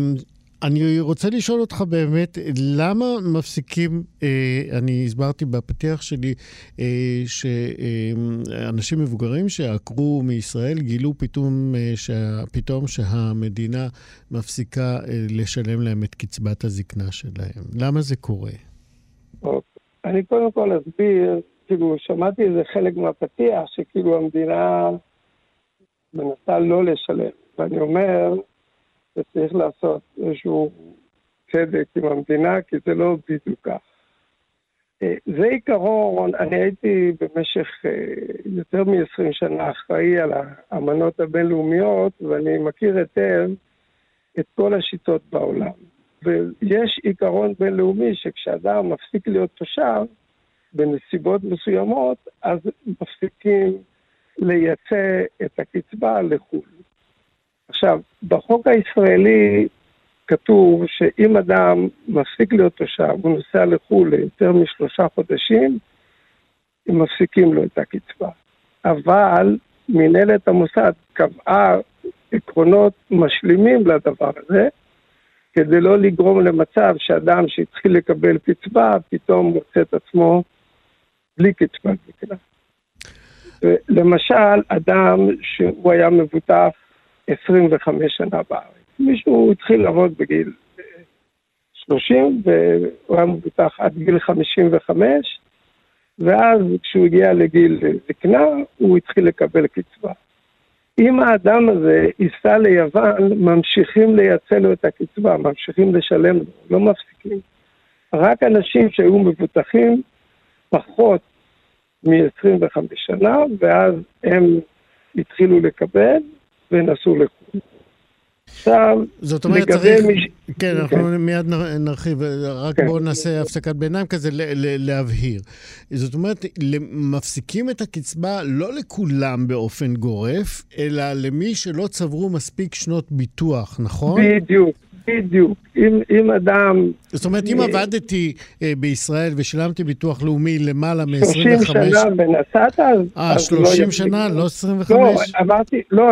אני רוצה לשאול אותך באמת, למה מפסיקים, אה, אני הסברתי בפתיח שלי, אה, שאנשים מבוגרים שעקרו מישראל גילו פתאום, אה, שה, פתאום שהמדינה מפסיקה אה, לשלם להם את קצבת הזקנה שלהם. למה זה קורה? אני קודם כל אסביר, כאילו, שמעתי איזה חלק מהפתיח, שכאילו המדינה מנסה לא לשלם. ואני אומר, שצריך לעשות איזשהו צדק עם המדינה, כי זה לא בדיוק כך. אה, זה עיקרון, אני הייתי במשך אה, יותר מ-20 שנה אחראי על האמנות הבינלאומיות, ואני מכיר היטב את כל השיטות בעולם. ויש עיקרון בינלאומי שכשאדם מפסיק להיות תושב, בנסיבות מסוימות, אז מפסיקים לייצא את הקצבה לחו"ל. עכשיו, בחוק הישראלי כתוב שאם אדם מפסיק להיות תושב, הוא נוסע לחו"ל ליותר משלושה חודשים, הם מפסיקים לו את הקצבה. אבל מנהלת המוסד קבעה עקרונות משלימים לדבר הזה, כדי לא לגרום למצב שאדם שהתחיל לקבל קצבה, פתאום מוצא את עצמו בלי קצבת זקנה. למשל, אדם שהוא היה מבוטח 25 שנה בארץ. מישהו התחיל לעבוד בגיל 30, והוא היה מבוטח עד גיל 55, ואז כשהוא הגיע לגיל זקנה, הוא התחיל לקבל קצבה. אם האדם הזה ייסע ליוון, ממשיכים לייצא לו את הקצבה, ממשיכים לשלם לו, לא מפסיקים. רק אנשים שהיו מבוטחים פחות מ-25 שנה, ואז הם התחילו לקבל, ונסעו לחו"ל. עכשיו, זאת אומרת, צריך... מש... כן, אנחנו כן. מיד נרחיב, רק כן. בואו נעשה הפסקת ביניים כזה להבהיר. זאת אומרת, מפסיקים את הקצבה לא לכולם באופן גורף, אלא למי שלא צברו מספיק שנות ביטוח, נכון? בדיוק, בדיוק. אם, אם אדם... זאת אומרת, אם עבדתי אה, בישראל ושילמתי ביטוח לאומי למעלה מ-25... 30 שנה ונסעת, אז... אה, 30 לא שנה, לא 25? לא, אמרתי, לא,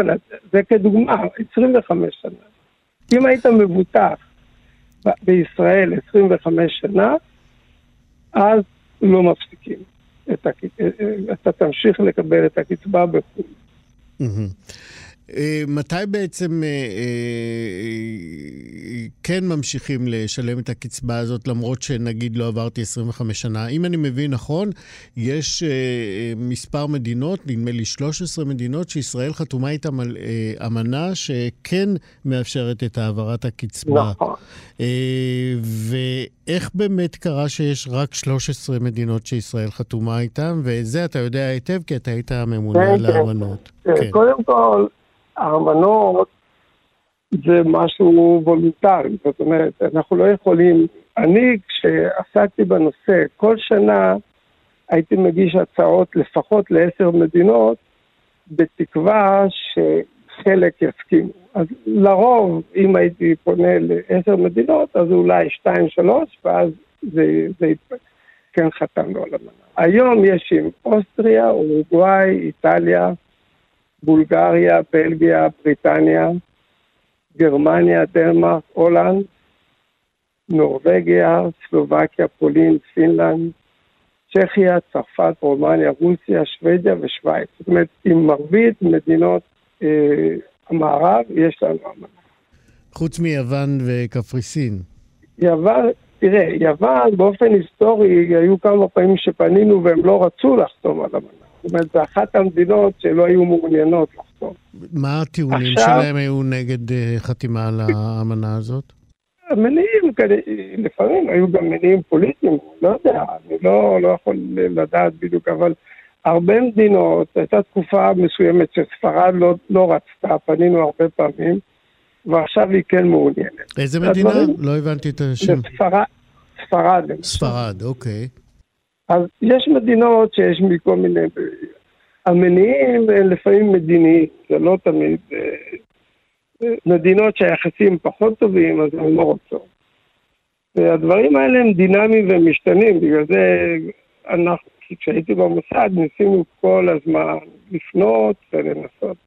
זה כדוגמה, 25 שנה. אם היית מבוטח בישראל 25 שנה, אז לא מפסיקים. את הק... אה, אה, אתה תמשיך לקבל את הקצבה בחו"ל. אה, מתי בעצם אה, אה, כן ממשיכים לשלם את הקצבה הזאת, למרות שנגיד לא עברתי 25 שנה? אם אני מבין נכון, יש מספר מדינות, נדמה לי 13 מדינות, שישראל חתומה איתן על אמנה שכן מאפשרת את העברת הקצבה. נכון. ואיך באמת קרה שיש רק 13 מדינות שישראל חתומה איתן? וזה אתה יודע היטב, כי אתה היית הממונה כן, על כן. האמנות. כן. קודם כל... הארמנות זה משהו וולונטרי, זאת אומרת, אנחנו לא יכולים, אני כשעסקתי בנושא, כל שנה הייתי מגיש הצעות לפחות לעשר מדינות, בתקווה שחלק יסכימו. אז לרוב, אם הייתי פונה לעשר מדינות, אז אולי שתיים, שלוש, ואז זה, זה כן חתמנו על המנה. היום יש עם אוסטריה, אורוגוואי, איטליה, בולגריה, בלגיה, בריטניה, גרמניה, דנמרק, הולנד, נורבגיה, סלובקיה, פולין, פינלנד, צ'כיה, צרפת, רומניה, רוסיה, שוודיה ושווייץ. זאת אומרת, עם מרבית מדינות אה, המערב יש לנו אמנה. חוץ מיוון וקפריסין. יוון, תראה, יוון באופן היסטורי היו כמה פעמים שפנינו והם לא רצו לחתום על אמנה. אומרת, זו אחת המדינות שלא היו מעוניינות לחתום. מה הטיעונים עכשיו, שלהם היו נגד אה, חתימה על האמנה הזאת? המניעים, לפעמים היו גם מניעים פוליטיים, לא יודע, אני לא, לא יכול לדעת בדיוק, אבל הרבה מדינות, הייתה תקופה מסוימת שספרד לא, לא רצתה, פנינו הרבה פעמים, ועכשיו היא כן מעוניינת. איזה מדינה? הדברים, לא הבנתי את השם. ספרד. ספרד, אוקיי. אז יש מדינות שיש מכל מיני... המניעים לפעמים מדיניים, זה לא תמיד... אה, מדינות שהיחסים פחות טובים, אז הן לא רוצות. והדברים האלה הם דינמיים ומשתנים, בגלל זה אנחנו, כשהייתי במוסד ניסינו כל הזמן לפנות ולנסות.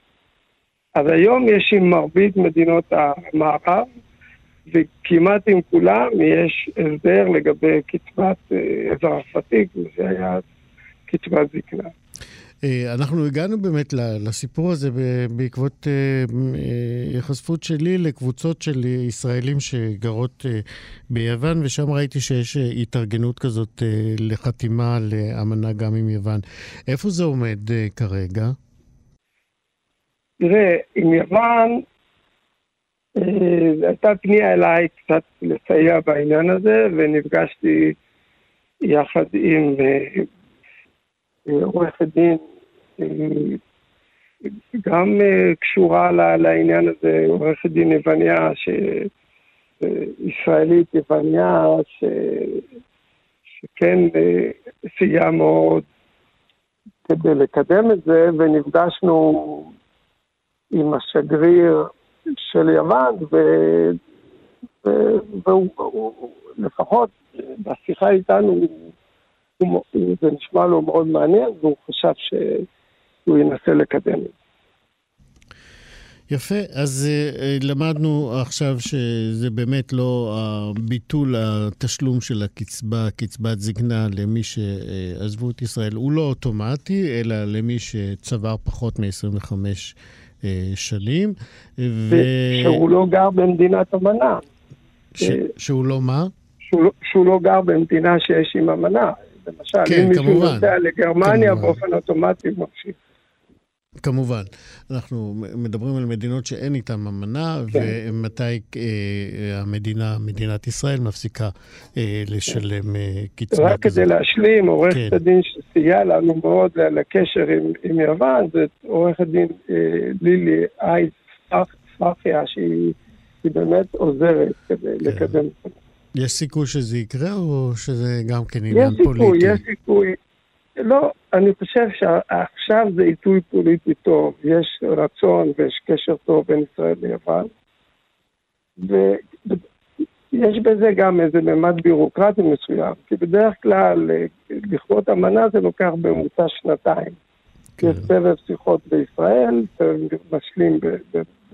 אז היום יש עם מרבית מדינות המערב, וכמעט עם כולם יש הסדר לגבי קצבת אה, אזרח ותיק, וזה היה קצבת זקנה. אה, אנחנו הגענו באמת לסיפור הזה בעקבות היחשפות שלי לקבוצות של ישראלים שגרות ביוון, ושם ראיתי שיש התארגנות כזאת לחתימה לאמנה גם עם יוון. איפה זה עומד כרגע? תראה, עם יוון הייתה פנייה אליי קצת לסייע בעניין הזה, ונפגשתי יחד עם עורכת דין גם קשורה לעניין הזה, עורכת דין יווניה, ישראלית יווניה, ש... שכן סייעה מאוד כדי לקדם את זה, ונפגשנו עם השגריר של יוון, ו... והוא לפחות בשיחה איתנו, הוא, זה נשמע לו מאוד מעניין, והוא חשב שהוא ינסה לקדם את זה. יפה, אז uh, למדנו עכשיו שזה באמת לא ביטול התשלום של הקצבה, קצבת זקנה למי שעזבו את ישראל, הוא לא אוטומטי, אלא למי שצבר פחות מ-25 uh, שנים. ו... שהוא לא גר במדינת אמנה. ש... שהוא לא מה? שהוא לא, שהוא לא גר במדינה שיש עם אמנה. למשל, כן, אם מישהו. נוסע לגרמניה, כמובן. באופן אוטומטי הוא ממשיך. כמובן. אנחנו מדברים על מדינות שאין איתן אמנה, כן. ומתי אה, המדינה, מדינת ישראל, מפסיקה אה, לשלם אה, קצבה רק כזאת. כדי להשלים, עורכת כן. הדין שסייעה לנו מאוד ל- לקשר עם, עם יוון, זה עורכת דין אה, לילי אייס פרחיה, שהיא היא באמת עוזרת כדי כן. לקדם. יש סיכוי שזה יקרה, או שזה גם כן עניין יש סיכוי, פוליטי? יש סיכוי. לא, אני חושב שעכשיו זה עיתוי פוליטי טוב, יש רצון ויש קשר טוב בין ישראל ליוון, ויש בזה גם איזה ממד בירוקרטי מסוים, כי בדרך כלל אה, לכרות אמנה זה לוקח בממוצע שנתיים. כן. יש סבב שיחות בישראל, סבב משלים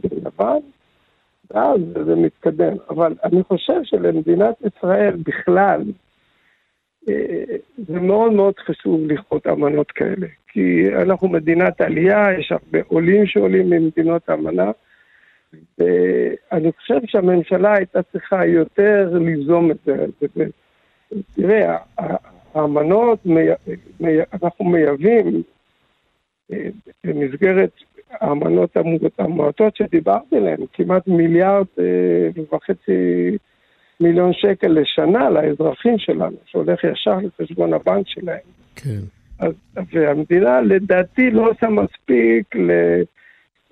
ביוון, ואז זה מתקדם. אבל אני חושב שלמדינת ישראל בכלל, זה מאוד מאוד חשוב לכרות אמנות כאלה. כי אנחנו מדינת עלייה, יש הרבה עולים שעולים ממדינות האמנה, ואני חושב שהממשלה הייתה צריכה יותר ליזום את זה. תראה, האמנות, אנחנו מייבאים אה, במסגרת האמנות המועטות שדיברתי עליהן, כמעט מיליארד אה, וחצי מיליון שקל לשנה לאזרחים שלנו, שהולך ישר לחשבון הבנק שלהם. כן. אז, והמדינה לדעתי לא עושה מספיק ל,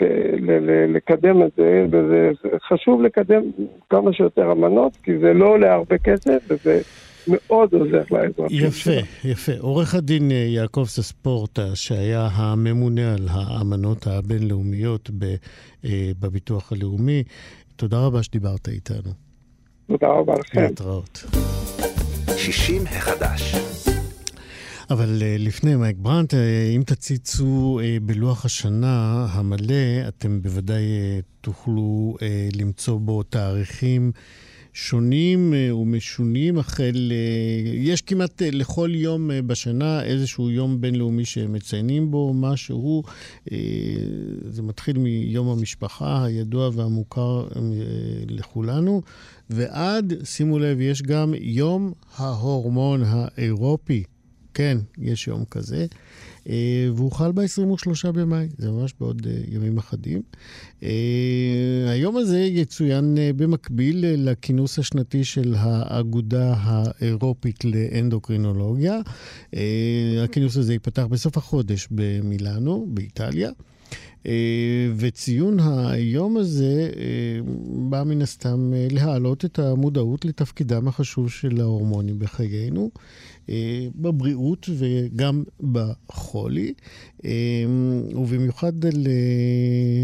ל, ל, ל, לקדם את זה, וזה זה חשוב לקדם כמה שיותר אמנות, כי זה לא עולה הרבה כסף, וזה מאוד עוזר לאזרחים יפה, יפה. עורך הדין אה, יעקב סספורטה, שהיה הממונה על האמנות הבינלאומיות ב- אה, בביטוח הלאומי, תודה רבה שדיברת איתנו. תודה רבה לכם. להתראות. 60 החדש. אבל אה, לפני מייק ברנט, אה, אם תציצו אה, בלוח השנה המלא, אתם בוודאי תוכלו למצוא בו תאריכים שונים ומשונים, החל... יש כמעט לכל יום בשנה איזשהו יום בינלאומי שמציינים בו משהו. זה מתחיל מיום המשפחה הידוע והמוכר לכולנו, ועד, שימו לב, יש גם יום ההורמון האירופי. כן, יש יום כזה, אה, והוא חל ב-23 במאי, זה ממש בעוד אה, ימים אחדים. אה, היום הזה יצוין במקביל לכינוס השנתי של האגודה האירופית לאנדוקרינולוגיה. הכינוס הזה ייפתח בסוף החודש במילאנו, באיטליה. אה, וציון היום הזה אה, בא מן הסתם אה, להעלות את המודעות לתפקידם החשוב של ההורמונים בחיינו. בבריאות וגם בחולי, ובמיוחד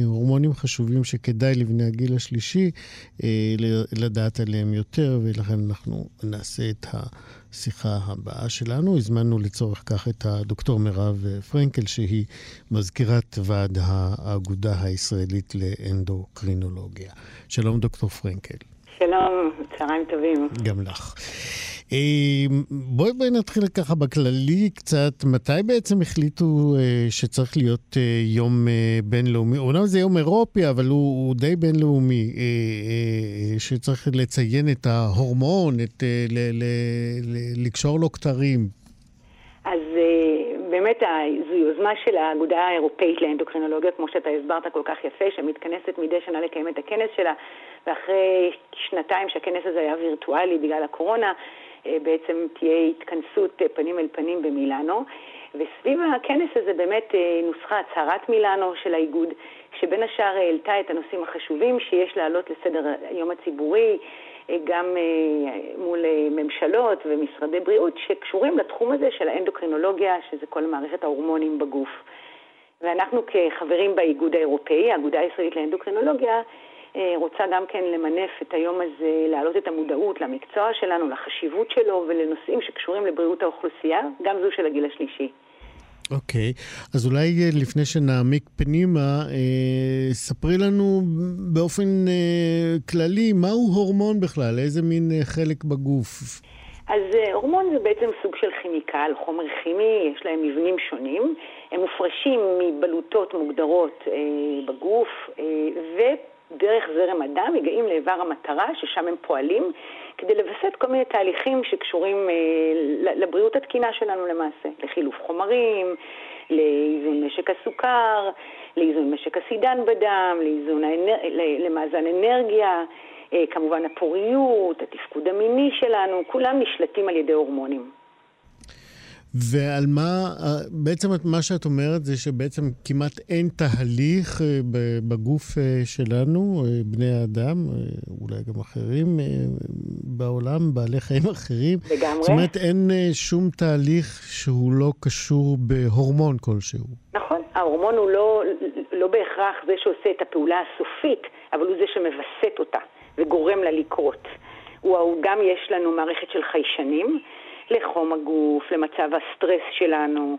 להורמונים חשובים שכדאי לבני הגיל השלישי לדעת עליהם יותר, ולכן אנחנו נעשה את ה... השיחה הבאה שלנו. הזמנו לצורך כך את הדוקטור מירב פרנקל, שהיא מזכירת ועד האגודה הישראלית לאנדוקרינולוגיה. שלום, דוקטור פרנקל. שלום, צהריים טובים. גם לך. אמ, בואי בואי נתחיל ככה בכללי קצת. מתי בעצם החליטו אה, שצריך להיות אה, יום אה, בינלאומי? אומנם זה יום אירופי, אבל הוא, הוא די בינלאומי, שצריך לציין את ההורמון, את, ל, ל, ל, לקשור לו כתרים. אז באמת זו יוזמה של האגודה האירופאית לאנדוקרינולוגיה, כמו שאתה הסברת כל כך יפה, שמתכנסת מדי שנה לקיים את הכנס שלה, ואחרי שנתיים שהכנס הזה היה וירטואלי בגלל הקורונה, בעצם תהיה התכנסות אה, פנים אל פנים במילאנו. וסביב הכנס הזה באמת אה, נוסחה הצהרת מילאנו של האיגוד, שבין השאר העלתה את הנושאים החשובים שיש להעלות לסדר היום הציבורי, גם מול ממשלות ומשרדי בריאות שקשורים לתחום הזה של האנדוקרינולוגיה, שזה כל מערכת ההורמונים בגוף. ואנחנו כחברים באיגוד האירופאי, האגודה הישראלית לאנדוקרינולוגיה, אה, רוצה גם כן למנף את היום הזה, להעלות את המודעות למקצוע שלנו, לחשיבות שלו ולנושאים שקשורים לבריאות האוכלוסייה, גם זו של הגיל השלישי. אוקיי, okay. אז אולי אה, לפני שנעמיק פנימה, אה, ספרי לנו באופן אה, כללי, מהו הורמון בכלל? איזה מין אה, חלק בגוף? אז אה, הורמון זה בעצם סוג של כימיקל, חומר כימי, יש להם מבנים שונים. הם מופרשים מבלוטות מוגדרות אה, בגוף, אה, ו... דרך זרם הדם מגיעים לאיבר המטרה, ששם הם פועלים, כדי לווסת כל מיני תהליכים שקשורים אה, לבריאות התקינה שלנו למעשה, לחילוף חומרים, לאיזון משק הסוכר, לאיזון משק הסידן בדם, לאיזון האנר... למאזן אנרגיה, אה, כמובן הפוריות, התפקוד המיני שלנו, כולם נשלטים על ידי הורמונים. ועל מה, בעצם מה שאת אומרת זה שבעצם כמעט אין תהליך אה, בגוף אה, שלנו, אה, בני האדם, אולי גם אחרים בעולם, בעלי חיים אחרים. לגמרי. זאת אומרת, אין שום תהליך שהוא לא קשור בהורמון כלשהו. נכון, ההורמון הוא לא, לא בהכרח זה שעושה את הפעולה הסופית, אבל הוא זה שמווסת אותה וגורם לה לקרות. הוא גם יש לנו מערכת של חיישנים. לחום הגוף, למצב הסטרס שלנו,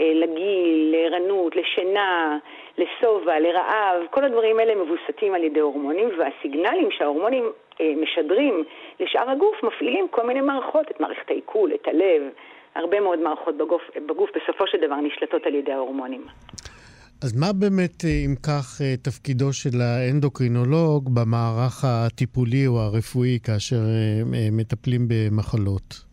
אה, לגיל, לערנות, לשינה, לשובע, לרעב, כל הדברים האלה מבוסתים על ידי הורמונים, והסיגנלים שההורמונים אה, משדרים לשאר הגוף מפעילים כל מיני מערכות, את מערכת העיכול, את הלב, הרבה מאוד מערכות בגוף, בגוף בסופו של דבר נשלטות על ידי ההורמונים. אז מה באמת, אה, אם כך, תפקידו של האנדוקרינולוג במערך הטיפולי או הרפואי כאשר מטפלים במחלות?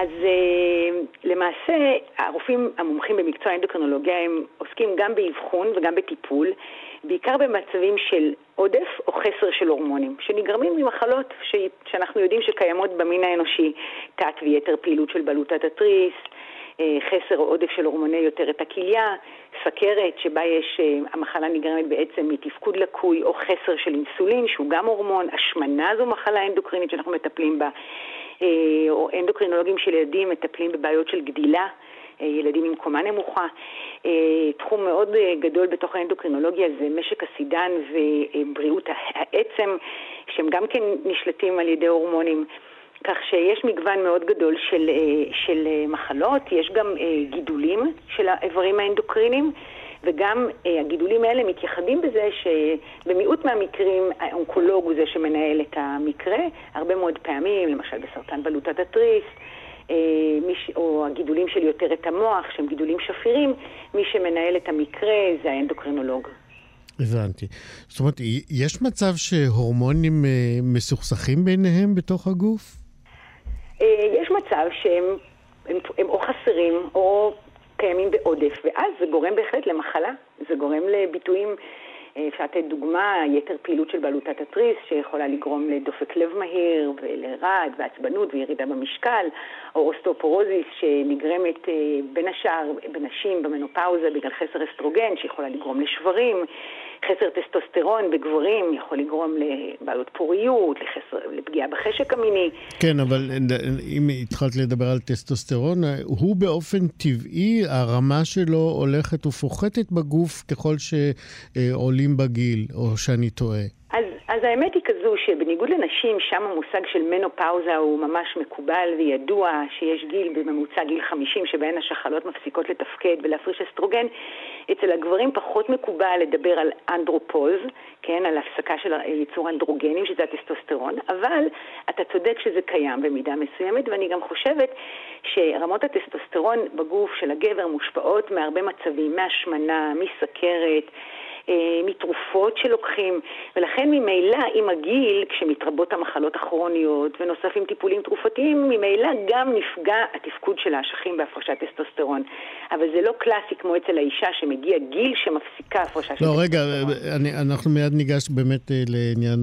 אז uh, למעשה הרופאים המומחים במקצוע האנדוקרינולוגיה הם עוסקים גם באבחון וגם בטיפול, בעיקר במצבים של עודף או חסר של הורמונים, שנגרמים ממחלות ש... שאנחנו יודעים שקיימות במין האנושי, תת ויתר פעילות של בלוטת התריס, אה, חסר או עודף של הורמוני יותרת הכליה, סכרת שבה יש, אה, המחלה נגרמת בעצם מתפקוד לקוי או חסר של אינסולין שהוא גם הורמון, השמנה זו מחלה אנדוקרינית שאנחנו מטפלים בה, אה, או אנדוקרינולוגים של ילדים מטפלים בבעיות של גדילה. ילדים עם קומה נמוכה. תחום מאוד גדול בתוך האנדוקרינולוגיה זה משק הסידן ובריאות העצם, שהם גם כן נשלטים על ידי הורמונים. כך שיש מגוון מאוד גדול של, אה, של אה, מחלות, יש גם אה, גידולים של האיברים האנדוקרינים. וגם הגידולים האלה מתייחדים בזה שבמיעוט מהמקרים האונקולוג הוא זה שמנהל את המקרה, הרבה מאוד פעמים, למשל בסרטן בלוטת התריס, או הגידולים של יותרת המוח, שהם גידולים שפירים, מי שמנהל את המקרה זה האנדוקרינולוג. הבנתי. זאת אומרת, יש מצב שהורמונים מסוכסכים ביניהם בתוך הגוף? אה, יש מצב שהם הם, הם או חסרים או קיימים בעודף, ואז זה גורם בהחלט למחלה, זה גורם לביטויים, אה, אפשר לתת דוגמה, יתר פעילות של בלוטת התריס, שיכולה לגרום לדופק לב מהיר ולרעד ועצבנות וירידה במשקל, או אוסטאופורוזיס שנגרמת אה, בין השאר בנשים במנופאוזה בגלל חסר אסטרוגן, שיכולה לגרום לשברים. חסר טסטוסטרון בגברים יכול לגרום לבעיות פוריות, לחסר, לפגיעה בחשק המיני. כן, אבל אם התחלת לדבר על טסטוסטרון, הוא באופן טבעי, הרמה שלו הולכת ופוחתת בגוף ככל שעולים בגיל, או שאני טועה. אז, אז האמת היא כזו שבניגוד לנשים, שם המושג של מנופאוזה הוא ממש מקובל וידוע שיש גיל בממוצע גיל 50 שבהן השחלות מפסיקות לתפקד ולהפריש אסטרוגן. אצל הגברים פחות מקובל לדבר על אנדרופוז, כן, על הפסקה של ייצור אנדרוגנים, שזה הטסטוסטרון, אבל אתה צודק שזה קיים במידה מסוימת, ואני גם חושבת שרמות הטסטוסטרון בגוף של הגבר מושפעות מהרבה מצבים, מהשמנה, מסכרת, מתרופות שלוקחים, ולכן ממילא עם הגיל, כשמתרבות המחלות הכרוניות ונוספים טיפולים תרופתיים, ממילא גם נפגע התפקוד של האשכים בהפרשת טסטוסטרון. אבל זה לא קלאסי כמו אצל האישה שמגיע גיל שמפסיקה הפרשה של לא, רגע, אני, אנחנו מיד ניגש באמת אה, לעניין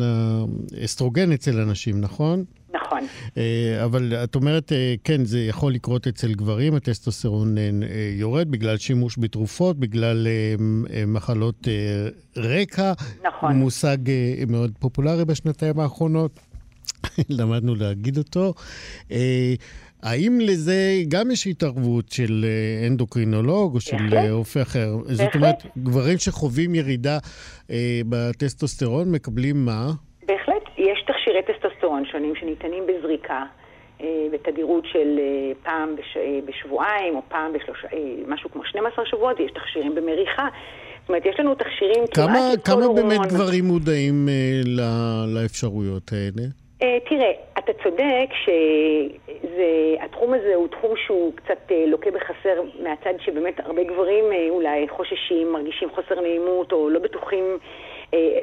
האסטרוגן אצל אנשים, נכון? נכון. אה, אבל את אומרת, אה, כן, זה יכול לקרות אצל גברים, הטסטוסטרון אה, יורד בגלל שימוש בתרופות, בגלל מחלות רקע. נכון. מושג מאוד פופולרי בשנתיים האחרונות, למדנו להגיד אותו. האם לזה גם יש התערבות של אנדוקרינולוג או של רופא אחר? זאת אומרת, גברים שחווים ירידה בטסטוסטרון מקבלים מה? טסטוסטרון שונים שניתנים בזריקה. אה, בתדירות של אה, פעם בש... אה, בשבועיים או פעם בשלושה, משהו כמו 12 שבועות, יש תכשירים במריחה. זאת אומרת, יש לנו תכשירים כמה, כמעט לכל הורמון. כמה באמת גברים מודעים אה, לא, לאפשרויות האלה? אה, תראה, אתה צודק שהתחום הזה הוא תחום שהוא קצת אה, לוקה בחסר מהצד שבאמת הרבה גברים אה, אולי חוששים, מרגישים חוסר נעימות או לא בטוחים אה,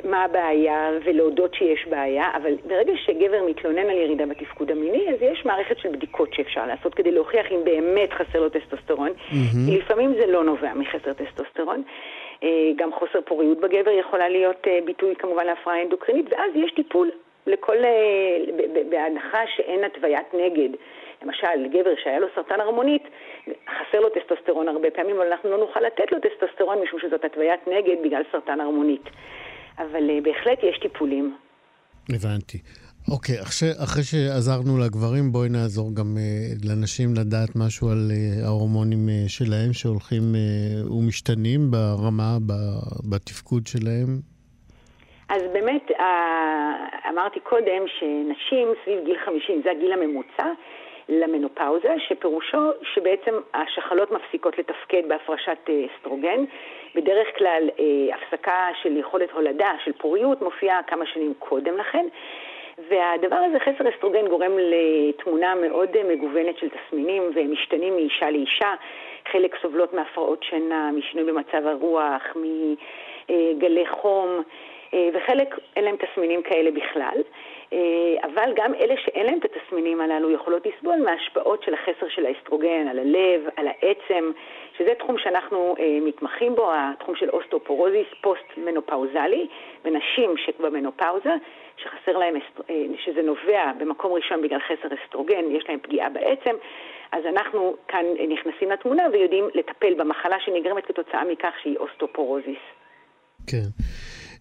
מה הבעיה ולהודות שיש בעיה, אבל ברגע שגבר מתלונן על ירידה בתפקוד המיני, אז יש מערכת של בדיקות שאפשר לעשות כדי להוכיח אם באמת חסר לו טסטוסטרון. Mm-hmm. לפעמים זה לא נובע מחסר טסטוסטרון. אה, גם חוסר פוריות בגבר יכולה להיות אה, ביטוי כמובן להפרעה אנדוקרינית, ואז יש טיפול לכל, בהנחה שאין התוויית נגד. למשל, גבר שהיה לו סרטן הערמונית, חסר לו טסטוסטרון הרבה פעמים, אבל אנחנו לא נוכל לתת לו טסטוסטרון משום שזאת התוויית נגד בגלל סרטן הערמונית. אבל אה, בהחלט יש טיפולים. הבנתי. אוקיי, אחרי, אחרי שעזרנו לגברים, בואי נעזור גם אה, לנשים לדעת משהו על אה, ההורמונים uh, שלהם שהולכים אה, ומשתנים ברמה, ב, בתפקוד שלהם. אז באמת, uh, אמרתי קודם שנשים סביב גיל 50, זה הגיל הממוצע, למנופאוזה, שפירושו שבעצם השחלות מפסיקות לתפקד בהפרשת אה, אסטרוגן. בדרך כלל אה, הפסקה של יכולת הולדה, של פוריות, מופיעה כמה שנים קודם לכן. והדבר הזה, חסר אסטרוגן, גורם לתמונה מאוד אה, מגוונת של תסמינים ומשתנים מאישה לאישה. חלק סובלות מהפרעות שינה, משינוי במצב הרוח, מגלי חום, וחלק אין להם תסמינים כאלה בכלל. אה, אבל גם אלה שאין להם את התסמינים הללו יכולות לסבול מההשפעות של החסר של האסטרוגן על הלב, על העצם, שזה תחום שאנחנו אה, מתמחים בו, התחום של אוסטאופורוזיס פוסט-מנופאוזלי, בנשים שבמנופאוזה, שחסר להם, אה, שזה נובע במקום ראשון בגלל חסר אסטרוגן, יש להם פגיעה בעצם, אז אנחנו כאן נכנסים לתמונה ויודעים לטפל במחלה שנגרמת כתוצאה מכך שהיא אוסטאופורוזיס. כן.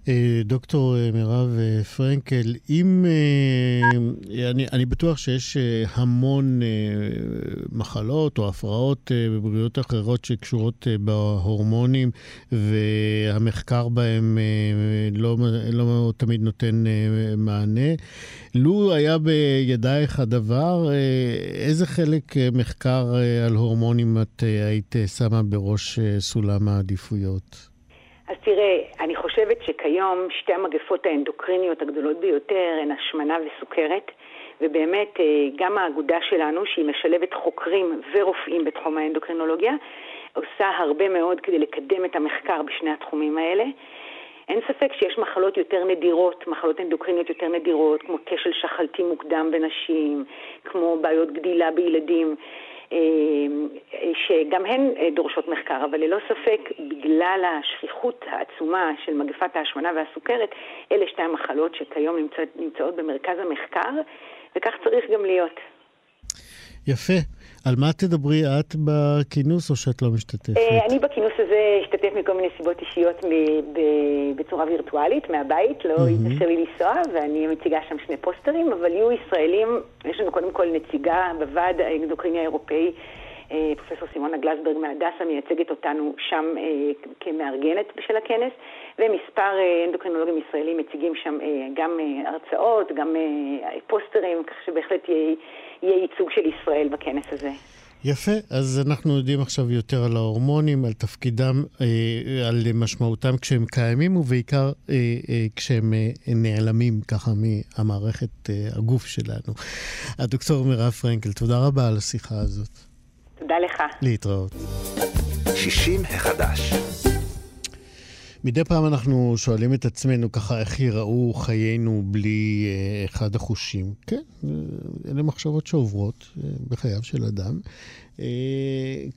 אה, דוקטור אה, מירב אה, פרנקל, אם... אני, אני בטוח שיש המון מחלות או הפרעות בבריאות אחרות שקשורות בהורמונים, והמחקר בהם לא, לא תמיד נותן מענה. לו היה בידייך הדבר, איזה חלק מחקר על הורמונים את היית שמה בראש סולם העדיפויות? אז תראה, אני חושבת שכיום שתי המגפות האנדוקריניות הגדולות ביותר הן השמנה וסוכרת, ובאמת אה, גם האגודה שלנו, שהיא משלבת חוקרים ורופאים בתחום האנדוקרינולוגיה, עושה הרבה מאוד כדי לקדם את המחקר בשני התחומים האלה. אין ספק שיש מחלות יותר נדירות, מחלות אנדוקריניות יותר נדירות, כמו כשל שחלתי מוקדם בנשים, כמו בעיות גדילה בילדים. אה, שגם הן אה, דורשות מחקר, אבל ללא ספק, בגלל השכיחות העצומה של מגפת ההשמנה והסוכרת, אלה שתי המחלות שכיום נמצא, נמצאות במרכז המחקר, וכך צריך גם להיות. יפה. על מה תדברי את בכינוס או שאת לא משתתפת? אה, אני בכינוס הזה אשתתף מכל מיני סיבות אישיות בצורה וירטואלית, מהבית, לא התאפשר לי לנסוע, ואני מציגה שם שני פוסטרים, אבל יהיו ישראלים, יש לנו קודם כל נציגה בוועד האנדוקריני האירופאי. אה, פרופסור סימונה גלסברג מהדסה מייצגת אותנו שם אה, כמארגנת של הכנס, ומספר אנדוקרינולוגים ישראלים מציגים שם גם הרצאות, גם פוסטרים, כך שבהחלט יהיה, יהיה ייצוג של ישראל בכנס הזה. יפה, אז אנחנו יודעים עכשיו יותר על ההורמונים, על תפקידם, אה, על משמעותם כשהם קיימים, ובעיקר אה, אה, כשהם אה, נעלמים ככה מהמערכת אה, הגוף שלנו. הדוקטור מירב פרנקל, תודה רבה על השיחה הזאת. תודה לך. להתראות. 60 החדש. מדי פעם אנחנו שואלים את עצמנו ככה, איך ייראו חיינו בלי אה, אחד החושים. כן, אה, אלה מחשבות שעוברות אה, בחייו של אדם. אה,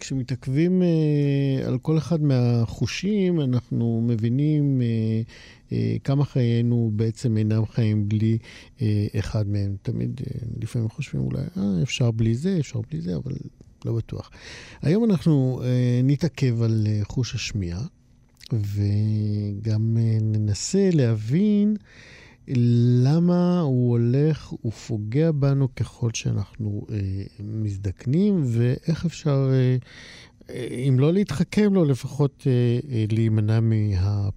כשמתעכבים אה, על כל אחד מהחושים, אנחנו מבינים אה, אה, כמה חיינו בעצם אינם חיים בלי אה, אחד מהם. תמיד, אה, לפעמים חושבים אולי, אה, אפשר בלי זה, אפשר בלי זה, אבל לא בטוח. היום אנחנו אה, נתעכב על אה, חוש השמיעה. וגם אה, ננסה להבין למה הוא הולך ופוגע בנו ככל שאנחנו אה, מזדקנים, ואיך אפשר, אה, אה, אם לא להתחכם לו, לפחות אה, אה, להימנע מה...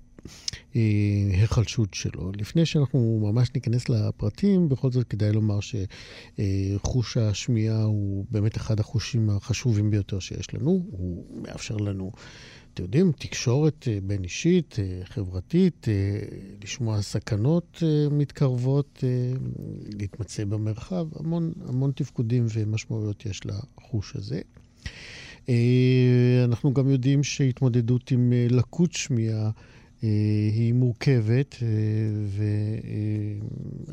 ההיחלשות שלו. לפני שאנחנו ממש ניכנס לפרטים, בכל זאת כדאי לומר שחוש השמיעה הוא באמת אחד החושים החשובים ביותר שיש לנו. הוא מאפשר לנו אתם יודעים, תקשורת אה, בין אישית, אה, חברתית, אה, לשמוע סכנות מתקרבות, להתמצא במרחב, המון, המון תפקודים ומשמעויות יש לחוש הזה. אנחנו גם יודעים שהתמודדות עם לקות שמיעה היא מורכבת,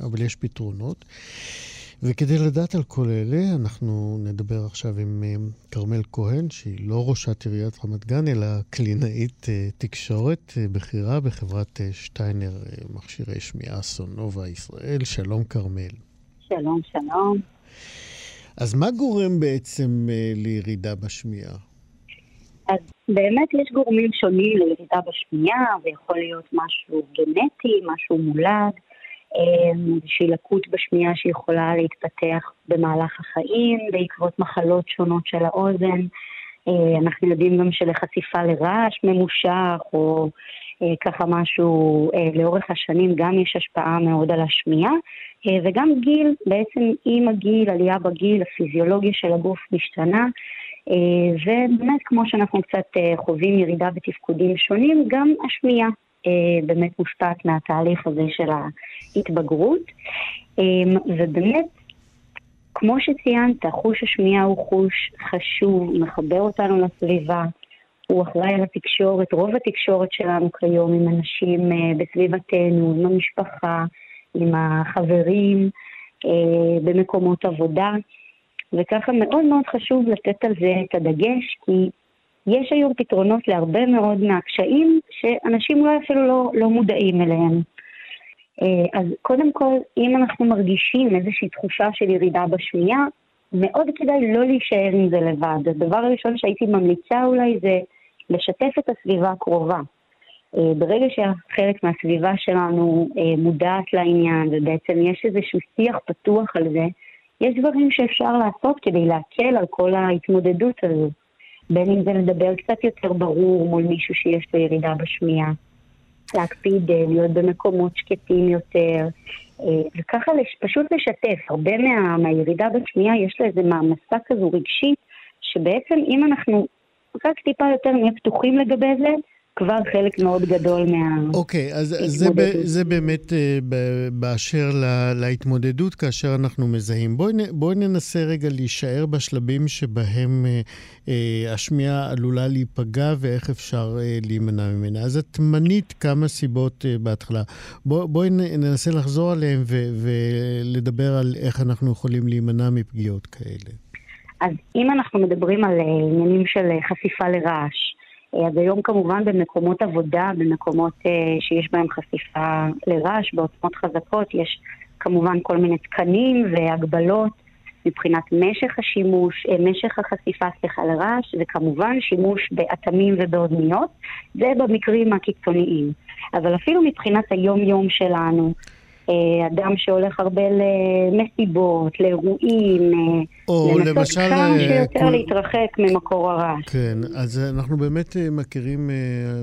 אבל יש פתרונות. וכדי לדעת על כל אלה, אנחנו נדבר עכשיו עם אה, כרמל כהן, שהיא לא ראשת עיריית רמת גן, אלא קלינאית אה, תקשורת אה, בכירה בחברת שטיינר מכשירי שמיעה סונובה ישראל. שלום, כרמל. שלום, שלום. אז מה גורם בעצם לירידה בשמיעה? אז באמת יש גורמים שונים לירידה בשמיעה, ויכול להיות משהו גנטי, משהו מולד. איזושהי לקות בשמיעה שיכולה להתפתח במהלך החיים בעקבות מחלות שונות של האוזן. אה, אנחנו יודעים גם שלחשיפה לרעש ממושך, או אה, ככה משהו אה, לאורך השנים, גם יש השפעה מאוד על השמיעה. וגם גיל, בעצם עם הגיל, עלייה בגיל, הפיזיולוגיה של הגוף משתנה. ובאמת, כמו שאנחנו קצת חווים ירידה בתפקודים שונים, גם השמיעה אה, באמת מושפעת מהתהליך הזה של ההתבגרות. אה, ובאמת, כמו שציינת, חוש השמיעה הוא חוש חשוב, מחבר אותנו לסביבה, הוא אחראי על התקשורת, רוב התקשורת שלנו כיום עם אנשים אה, בסביבתנו, עם המשפחה, עם החברים, במקומות עבודה, וככה מאוד מאוד חשוב לתת על זה את הדגש, כי יש היום פתרונות להרבה מאוד מהקשיים שאנשים אולי אפילו לא, לא מודעים אליהם. אה, אז קודם כל, אם אנחנו מרגישים איזושהי תחושה של ירידה בשמיעה, מאוד כדאי לא להישאר עם זה לבד. הדבר הראשון שהייתי ממליצה אולי זה לשתף את הסביבה הקרובה. אה, ברגע שחלק מהסביבה שלנו אה, מודעת לעניין ובעצם יש איזשהו שיח פתוח על זה, יש דברים שאפשר לעשות כדי להקל על כל ההתמודדות הזו. בין אם זה לדבר קצת יותר ברור מול מישהו שיש לו ירידה בשמיעה, להקפיד אה, להיות במקומות שקטים יותר, אה, וככה לש, פשוט לשתף. הרבה מה, מהירידה בשמיעה יש לה איזה מעמסה כזו רגשית, שבעצם אם אנחנו רק טיפה יותר נהיה פתוחים לגבי זה, כבר חלק מאוד גדול מה... אוקיי, okay, אז זה, ב, זה באמת uh, באשר לה, להתמודדות כאשר אנחנו מזהים. בואי, בואי ננסה רגע להישאר בשלבים שבהם uh, uh, השמיעה עלולה להיפגע ואיך אפשר uh, להימנע ממנה. אז את מנית כמה סיבות uh, בהתחלה. בוא, בואי ננסה לחזור עליהן ו, ולדבר על איך אנחנו יכולים להימנע מפגיעות כאלה. אז אם אנחנו מדברים על עניינים של חשיפה לרעש, אז היום כמובן במקומות עבודה, במקומות uh, שיש בהם חשיפה לרעש, בעוצמות חזקות, יש כמובן כל מיני תקנים והגבלות, מבחינת משך השימוש, אה, משך החשיפה, סליחה, לרעש, וכמובן שימוש באטמים ובאוזניות, זה במקרים הקיצוניים. אבל אפילו מבחינת היום-יום שלנו, אה, אדם שהולך הרבה למסיבות, לאירועים, אה, או לנסות למשל, כמה אה, שיותר כל- להתרחק ממקור הרעש. כן, אז אנחנו באמת אה, מכירים, אה,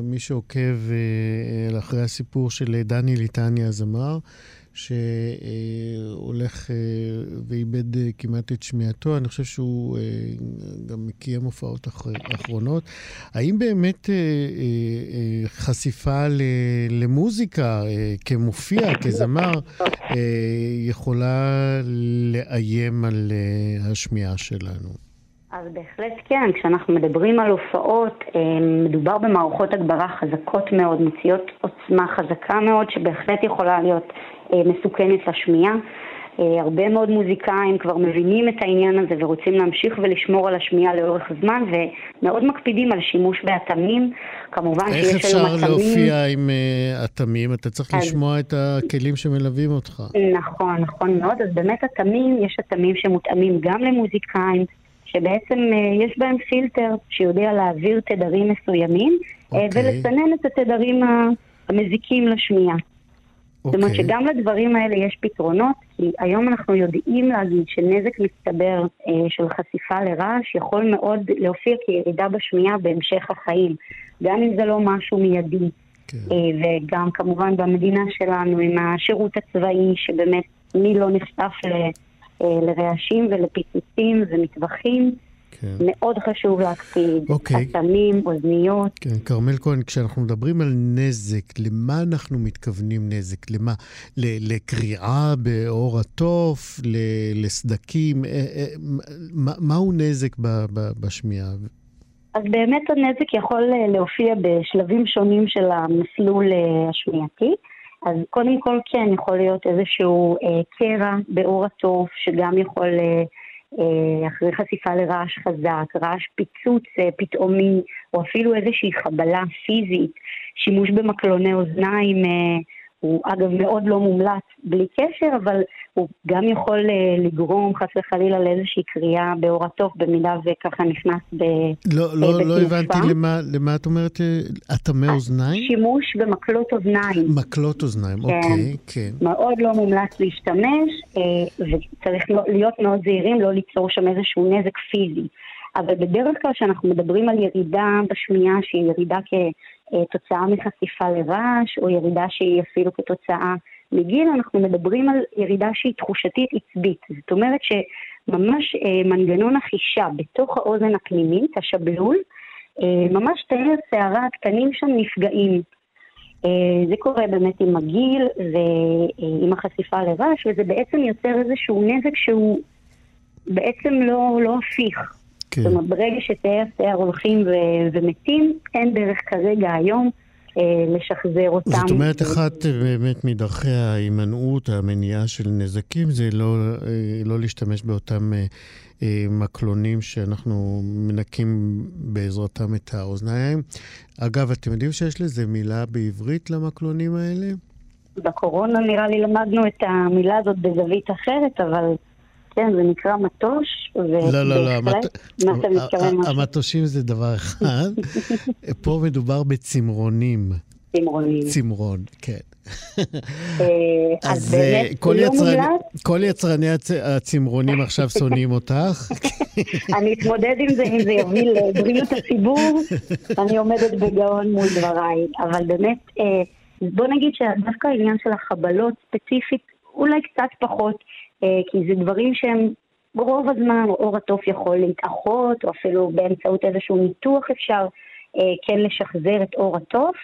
מי שעוקב אה, אחרי הסיפור של דני ליטני הזמר, שהולך ואיבד אה, כמעט את שמיעתו. אני חושב שהוא אה, גם קיים הופעות אחר- אחרונות. האם באמת אה, אה, אה, חשיפה למוזיקה אה, כמופיע, כזמר, אה, יכולה לאיים על אה, השמיעה שלנו? אז בהחלט כן, כשאנחנו מדברים על הופעות, אה, מדובר במערכות הגברה חזקות מאוד, מציעות עוצמה חזקה מאוד, שבהחלט יכולה להיות אה, מסוכנת לשמיעה. אה, הרבה מאוד מוזיקאים כבר מבינים את העניין הזה ורוצים להמשיך ולשמור על השמיעה לאורך זמן, ומאוד מקפידים על שימוש באטמים. כמובן איך שיש אפשר היום אטמים... להופיע עם אה, אטמים? אתה צריך אז- לשמוע את הכלים שמלווים אותך. נכון, נכון מאוד. אז באמת אטמים, יש אטמים שמותאמים גם למוזיקאים, שבעצם אה, יש בהם פילטר שיודע להעביר תדרים מסוימים, אה, אוקיי. ולסנן את התדרים המזיקים לשמיעה. זאת אומרת אוקיי. שגם לדברים האלה יש פתרונות, כי היום אנחנו יודעים להגיד שנזק מצטבר אה, של חשיפה לרעש יכול מאוד להופיע כירידה בשמיעה בהמשך החיים, גם אם זה לא משהו מיידי. כן. אה, וגם כמובן במדינה שלנו עם השירות הצבאי, שבאמת מי לא נחשף ל- אה, לרעשים ולפיצוצים ומטווחים, כן. מאוד חשוב להקפיד. אוקיי. חסמים, אוזניות. כן, כרמל כהן, כשאנחנו מדברים על נזק, למה אנחנו מתכוונים נזק? למה? ל- לקריעה בעור התוף? לסדקים? אה, אה, מה- מהו נזק בשמיעה? אז באמת הנזק יכול אה, להופיע בשלבים שונים של המסלול השמיעתי. אז קודם כל כן יכול להיות איזשהו אה, קרע בעור התוף, שגם יכול, אה, אחרי חשיפה לרעש חזק, רעש פיצוץ אה, פתאומי, או אפילו איזושהי חבלה פיזית, שימוש במקלוני אוזניים, אה, הוא אגב מאוד לא מומלץ בלי קשר, אבל הוא גם יכול אה, לגרום חס וחלילה לאיזושהי קריאה בעור התוף, במידה וככה נכנס ב... לא, לא, לא. הבנתי למה, למה את אומרת, אה, אטמי אוזניים? שימוש במקלות אוזניים. מקלות אוזניים, כן. אוקיי, כן. מאוד לא מומלץ להשתמש, אה, וצריך לא- להיות מאוד זהירים, לא ליצור שם איזשהו נזק פיזי. אבל בדרך כלל כשאנחנו מדברים על ירידה בשמיעה שהיא ירידה כתוצאה מחשיפה לרעש, או ירידה שהיא אפילו כתוצאה מגיל, אנחנו מדברים על ירידה שהיא תחושתית עצבית. זאת אומרת שממש אה, מנגנון החישה בתוך האוזן הפנימית, השבלול, אה, ממש תאי השערה הקטנים שם נפגעים. אה, זה קורה באמת עם הגיל ועם החשיפה לרעש, וזה בעצם יוצר איזשהו נזק שהוא בעצם לא, לא הפיך. כן. זאת אומרת, ברגע שתאי השיער הולכים ו- ומתים, אין דרך כרגע היום אה, לשחזר אותם. זאת אומרת, אחת אה, באמת מדרכי ההימנעות, המניעה של נזקים, זה לא, אה, לא להשתמש באותם אה, אה, מקלונים שאנחנו מנקים בעזרתם את האוזניים. אגב, אתם יודעים שיש לזה מילה בעברית למקלונים האלה? בקורונה נראה לי למדנו את המילה הזאת בזווית אחרת, אבל כן, זה נקרא מטוש. לא, לא, לא. המט- מה אתה מתכוון? המטושים זה דבר אחד. פה מדובר בצמרונים. צמרונים. צמרון, כן. אה, אז אה, באמת, כל לא יצרני-. כל הצמרונים עכשיו שונאים אותך. אני אתמודד עם זה אם זה יוביל לבריאות הציבור, אני עומדת בגאון מול דבריי. אבל באמת, אה, בוא נגיד שדווקא העניין של החבלות ספציפית, אולי קצת פחות, אה, כי זה דברים שהם רוב הזמן, אור התוף יכול להתאחות, או אפילו באמצעות איזשהו ניתוח אפשר אה, כן לשחזר את אור התוף.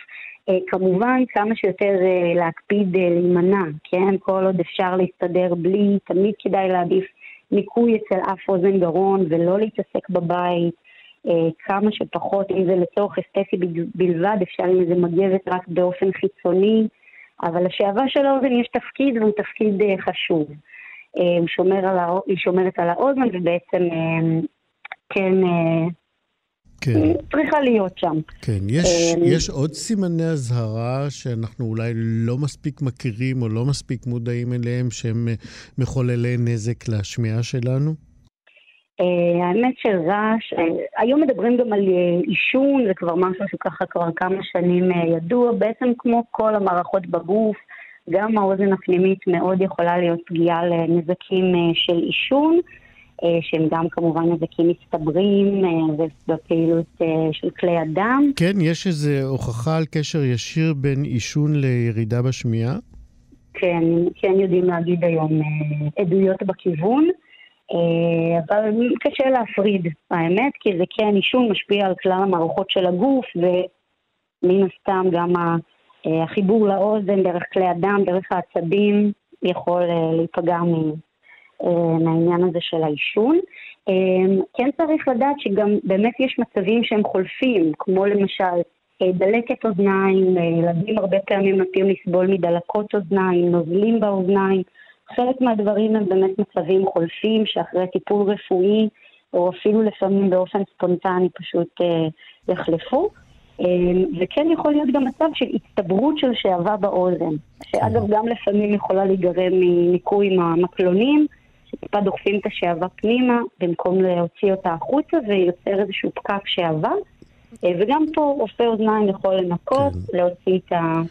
אה, כמובן, כמה שיותר להקפיד להימנע, כן? כל עוד אפשר להסתדר בלי, תמיד כדאי להעדיף ניקוי אצל אף אוזן גרון ולא להתעסק בבית. כמה שפחות, אם זה לצורך אסתטי בל- בלבד, אפשר עם איזה מגבת רק באופן חיצוני, אבל לשעבה של האוזן יש תפקיד והוא תפקיד אה, חשוב. אה, שומר על האו- היא שומרת על האוזן ובעצם אה, כן כן, צריכה להיות שם. כן. יש, יש עוד סימני אזהרה שאנחנו אולי לא מספיק מכירים או לא מספיק מודעים אליהם, שהם מחוללי נזק לשמיעה שלנו? אה, האמת של רעש, אה, היום מדברים גם על אה, עישון, זה כבר משהו שככה כבר כמה שנים ידוע, בעצם כמו כל המערכות בגוף, גם האוזן הפנימית מאוד יכולה להיות פגיעה לנזקים של עישון, שהם גם כמובן נזקים מצטברים בפעילות של כלי הדם. כן, יש איזו הוכחה על קשר ישיר בין עישון לירידה בשמיעה? כן, כן יודעים להגיד היום עדויות בכיוון. אה, אבל קשה להפריד, האמת, כי זה כן עישון משפיע על כלל המערכות של הגוף, ומן הסתם גם אה, החיבור לאוזן דרך כלי הדם, דרך העצבים, יכול אה, להיפגע מהעניין הזה של העישון. כן צריך לדעת שגם באמת יש מצבים שהם חולפים, כמו למשל דלקת אוזניים, ילדים הרבה פעמים נוטים לסבול מדלקות אוזניים, נוזלים באוזניים. חלק מהדברים הם באמת מצבים חולפים שאחרי טיפול רפואי, או אפילו לפעמים באופן ספונטני פשוט אה, יחלפו. אה, וכן יכול להיות גם מצב של הצטברות של שעווה באוזן, שאגב גם לפעמים יכולה להיגרם מניקוי עם המקלונים, שטיפה דוחפים את השעווה פנימה במקום להוציא אותה החוצה ויוצר איזשהו פקק שעווה. אה, וגם פה רופא אוזניים יכול לנקות, כן. להוציא את ה...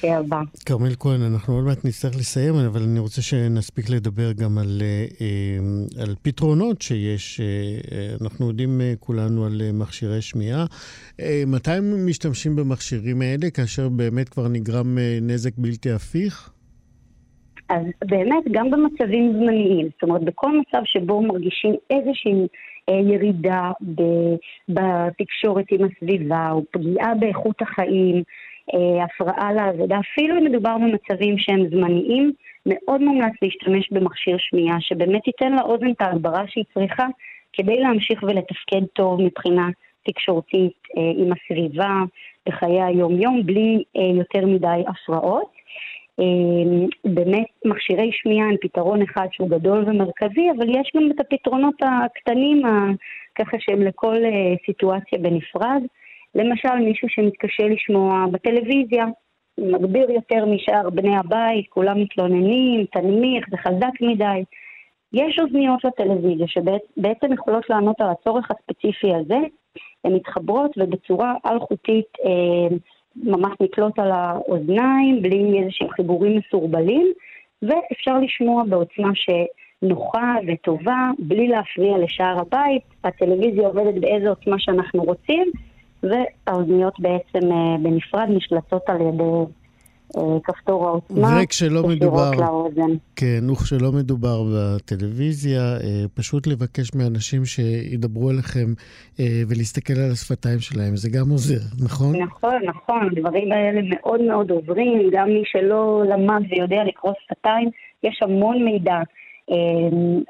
שעבר. כרמל כהן, אנחנו עוד מעט נצטרך לסיים, אבל אני רוצה שנספיק לדבר גם על, אה, על פתרונות שיש. אה, אנחנו יודעים אה, כולנו על מכשירי שמיעה. מתי הם משתמשים במכשירים האלה, כאשר באמת כבר נגרם נזק בלתי הפיך? אז באמת, גם במצבים זמניים, זאת אומרת, בכל מצב שבו מרגישים איזושהי ירידה בתקשורת עם הסביבה, או פגיעה באיכות החיים, אה, הפרעה לעבודה, אפילו אם מדובר במצבים שהם זמניים, מאוד מומלץ להשתמש במכשיר שמיעה, שבאמת ייתן לאוזן את ההגברה שהיא צריכה כדי להמשיך ולתפקד טוב מבחינה תקשורתית אה, עם הסביבה בחיי היום-יום, בלי אה, יותר מדי הפרעות. באמת מכשירי שמיעה הם פתרון אחד שהוא גדול ומרכזי, אבל יש גם את הפתרונות הקטנים, ככה שהם לכל סיטואציה בנפרד. למשל, מישהו שמתקשה לשמוע בטלוויזיה, מגביר יותר משאר בני הבית, כולם מתלוננים, תנמיך, זה חזק מדי. יש אוזניות לטלוויזיה שבעצם יכולות לענות על הצורך הספציפי הזה, הן מתחברות ובצורה אלחוטית אה, ממש נתלות על האוזניים, בלי איזשהם חיבורים מסורבלים, ואפשר לשמוע בעוצמה שנוחה וטובה, בלי להפריע לשאר הבית. הטלוויזיה עובדת באיזו עוצמה שאנחנו רוצים, והאוזניות בעצם אה, בנפרד נשלטות על ידי אה, כפתור העוצמה. וכשלא מדובר, לאוזן. כן, וכשלא מדובר בטלוויזיה, אה, פשוט לבקש מאנשים שידברו אליכם ולהסתכל על השפתיים שלהם, זה גם עוזר, נכון? נכון, נכון, הדברים האלה מאוד מאוד עוזרים, גם מי שלא למד ויודע לקרוא שפתיים, יש המון מידע.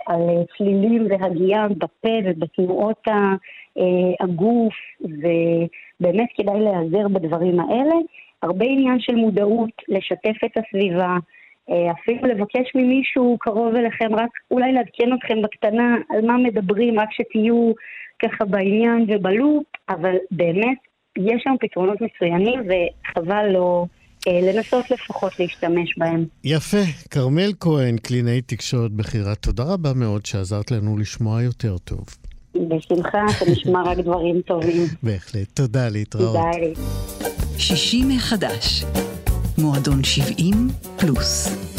על צלילים והגייה בפה ובתנועות אה, הגוף, ובאמת כדאי להיעזר בדברים האלה. הרבה עניין של מודעות, לשתף את הסביבה, אה, אפילו לבקש ממישהו קרוב אליכם, רק אולי לעדכן אתכם בקטנה על מה מדברים, רק שתהיו ככה בעניין ובלופ, אבל באמת יש שם פתרונות מצוינים וחבל לא... אה, לנסות לפחות להשתמש בהם. יפה. כרמל כהן, קלינאי תקשורת בכירה, תודה רבה מאוד שעזרת לנו לשמוע יותר טוב. בשמחה, אתה נשמע רק דברים טובים. בהחלט. תודה, להתראות. תודה לי. 60 מחדש. מועדון 70 פלוס.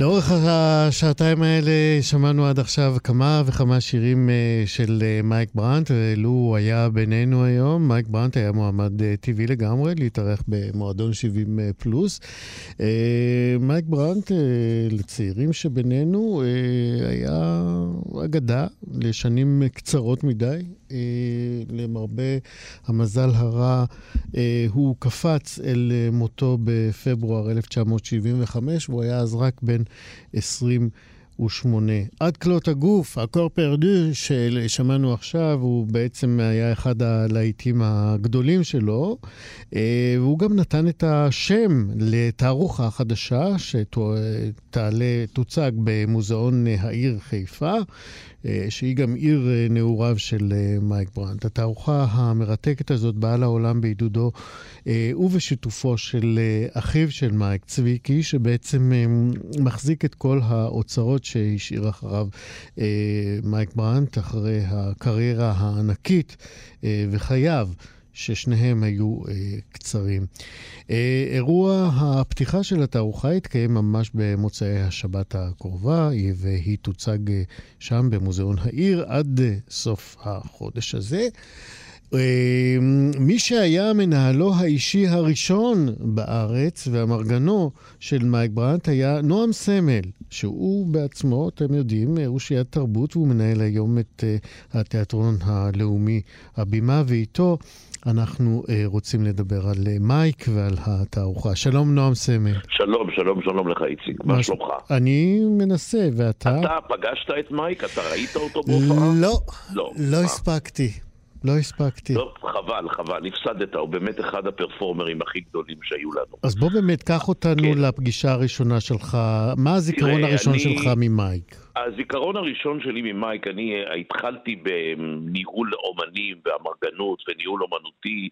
לאורך השעתיים האלה שמענו עד עכשיו כמה וכמה שירים אה, של אה, מייק ברנט, ולו הוא היה בינינו היום, מייק ברנט היה מועמד אה, טבעי לגמרי להתארח במועדון 70 פלוס. מייק ברנט, לצעירים שבינינו, היה אגדה לשנים קצרות מדי. למרבה המזל הרע, הוא קפץ אל מותו בפברואר 1975, והוא היה אז רק בן 20. ושמונה. עד כלות הגוף, הקור פרדו ששמענו עכשיו, הוא בעצם היה אחד הלהיטים הגדולים שלו, אה, והוא גם נתן את השם לתערוכה חדשה שתעלה, תוצג במוזיאון העיר חיפה. אה, שהיא גם עיר אה, נעוריו של מייק ברנט. התערוכה המרתקת הזאת באה לעולם בעידודו ובשיתופו של אחיו של מייק, צביקי, שבעצם מחזיק את כל האוצרות שהשאיר אחריו מייק ברנט, אחרי הקריירה הענקית וחייו. ששניהם היו אה, קצרים. אה, אירוע הפתיחה של התערוכה יתקיים ממש במוצאי השבת הקרובה, והיא תוצג אה, שם במוזיאון העיר עד אה, סוף החודש הזה. אה, מי שהיה מנהלו האישי הראשון בארץ ואמרגנו של מייק ברנט היה נועם סמל, שהוא בעצמו, אתם יודעים, אושיית תרבות, והוא מנהל היום את אה, התיאטרון הלאומי הבימה, ואיתו אנחנו uh, רוצים לדבר על uh, מייק ועל התערוכה. שלום, נועם סמל. שלום, שלום, שלום לך, איציק. מה שלומך? אני מנסה, ואתה? אתה פגשת את מייק? אתה ראית אותו בהופעה? לא, לא, לא הספקתי. לא הספקתי. לא, חבל, חבל, הפסדת, הוא באמת אחד הפרפורמרים הכי גדולים שהיו לנו. אז בוא באמת, קח אותנו כן. לפגישה הראשונה שלך. מה הזיכרון תראה, הראשון אני... שלך ממייק? הזיכרון הראשון שלי ממייק, אני התחלתי בניהול אומנים ואמרגנות וניהול אומנותי.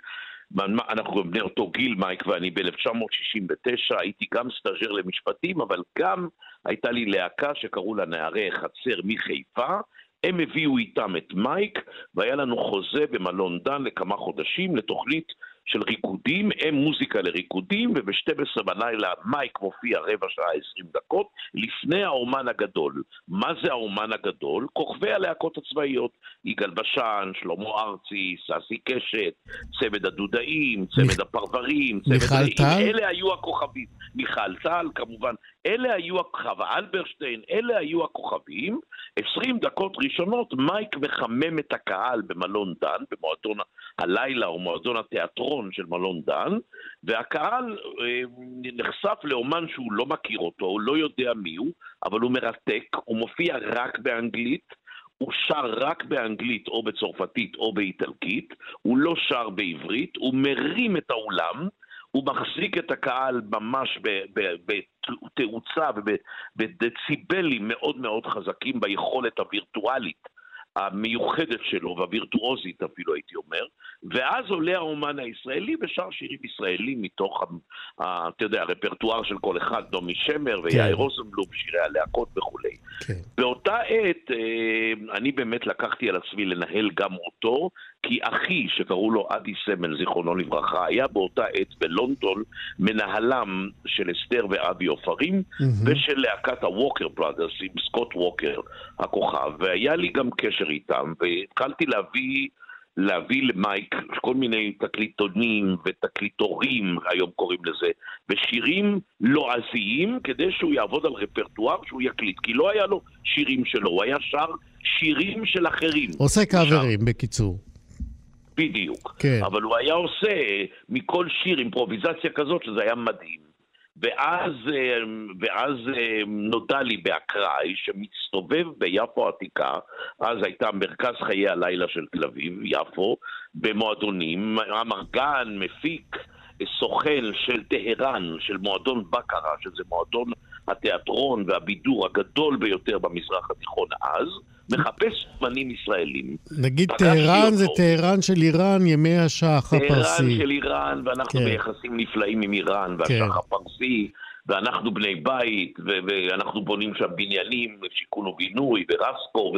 אנחנו בני אותו גיל, מייק ואני, ב-1969 הייתי גם סטאז'ר למשפטים, אבל גם הייתה לי להקה שקראו לה נערי חצר מחיפה. הם הביאו איתם את מייק, והיה לנו חוזה במלון דן לכמה חודשים לתוכנית של ריקודים, הם מוזיקה לריקודים, וב-12 בלילה מייק מופיע רבע שעה 20 דקות לפני האומן הגדול. מה זה האומן הגדול? כוכבי הלהקות הצבאיות, יגאל בשן, שלמה ארצי, ססי קשת, צמד הדודאים, צמד מיכ... הפרברים, צמד... מיכל טל? אלה היו הכוכבים. מיכל טל, כמובן. אלה היו הכוכב, אלברשטיין, אלה היו הכוכבים. 20 דקות ראשונות מייק מחמם את הקהל במלון דן, במועדון הלילה או מועדון התיאטרון של מלון דן, והקהל אה, נחשף לאומן שהוא לא מכיר אותו, הוא לא יודע מי הוא, אבל הוא מרתק, הוא מופיע רק באנגלית. הוא שר רק באנגלית או בצרפתית או באיטלקית, הוא לא שר בעברית, הוא מרים את האולם, הוא מחזיק את הקהל ממש בתאוצה ובדציבלים מאוד מאוד חזקים ביכולת הווירטואלית המיוחדת שלו, והווירטואוזית אפילו הייתי אומר, ואז עולה האומן הישראלי ושר שירים ישראלים מתוך, אתה יודע, הרפרטואר של כל אחד, דומי שמר ויאיר כן. רוזנבלום, שירי הלהקות וכולי. כן. באותה עת אה, אני באמת לקחתי על עצמי לנהל גם אותו, כי אחי, שקראו לו אדי סמל, זיכרונו לברכה, היה באותה עת בלונדון מנהלם של אסתר ואבי עופרים, mm-hmm. ושל להקת הווקר בראדרס עם סקוט ווקר, הכוכב, והיה לי גם קשר איתם, והתחלתי להביא... להביא למייק כל מיני תקליטונים ותקליטורים, היום קוראים לזה, ושירים לועזיים, כדי שהוא יעבוד על רפרטואר שהוא יקליט, כי לא היה לו שירים שלו, הוא היה שר שירים של אחרים. עושה קאברים, בקיצור. בדיוק. כן. אבל הוא היה עושה מכל שיר אימפרוביזציה כזאת, שזה היה מדהים. ואז, אה, ואז אה, נודע לי באקראי שמסתובב ביפו העתיקה, אז הייתה מרכז חיי הלילה של תל אביב, יפו, במועדונים, אמרגן, מפיק, סוכן של טהרן, של מועדון בקרה, שזה מועדון התיאטרון והבידור הגדול ביותר במזרח התיכון אז, מחפש אומנים ישראלים. נגיד טהרן זה טהרן של איראן, ימי השח הפרסי. טהרן של איראן, ואנחנו כן. ביחסים נפלאים עם איראן, והשח כן. הפרסי, ואנחנו בני בית, ואנחנו בונים שם בניינים, שיכון ובינוי, ורסקו.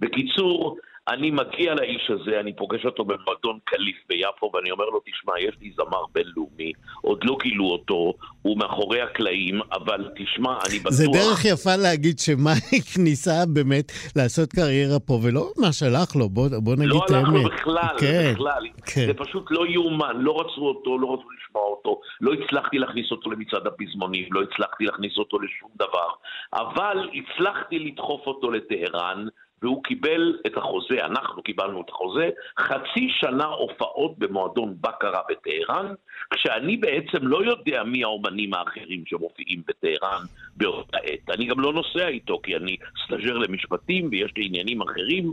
בקיצור, אני מגיע לאיש הזה, אני פוגש אותו במועדון קליף ביפו, ואני אומר לו, תשמע, יש לי זמר בינלאומי, עוד לא גילו אותו, הוא מאחורי הקלעים, אבל תשמע, אני בטוח... זה דרך יפה להגיד שמייק ניסה באמת לעשות קריירה פה, ולא ממש הלך לו, בוא, בוא נגיד את האמת. לא הלך לו בכלל, כן, בכלל. כן. זה פשוט לא יאומן, לא רצו אותו, לא רצו לשמוע אותו, לא הצלחתי להכניס אותו למצעד הפזמונים, לא הצלחתי להכניס אותו לשום דבר, אבל הצלחתי לדחוף אותו לטהרן, והוא קיבל את החוזה, אנחנו קיבלנו את החוזה, חצי שנה הופעות במועדון בקרה בטהרן, כשאני בעצם לא יודע מי האומנים האחרים שמופיעים בטהרן באותה עת. אני גם לא נוסע איתו, כי אני סטאג'ר למשפטים ויש לי עניינים אחרים,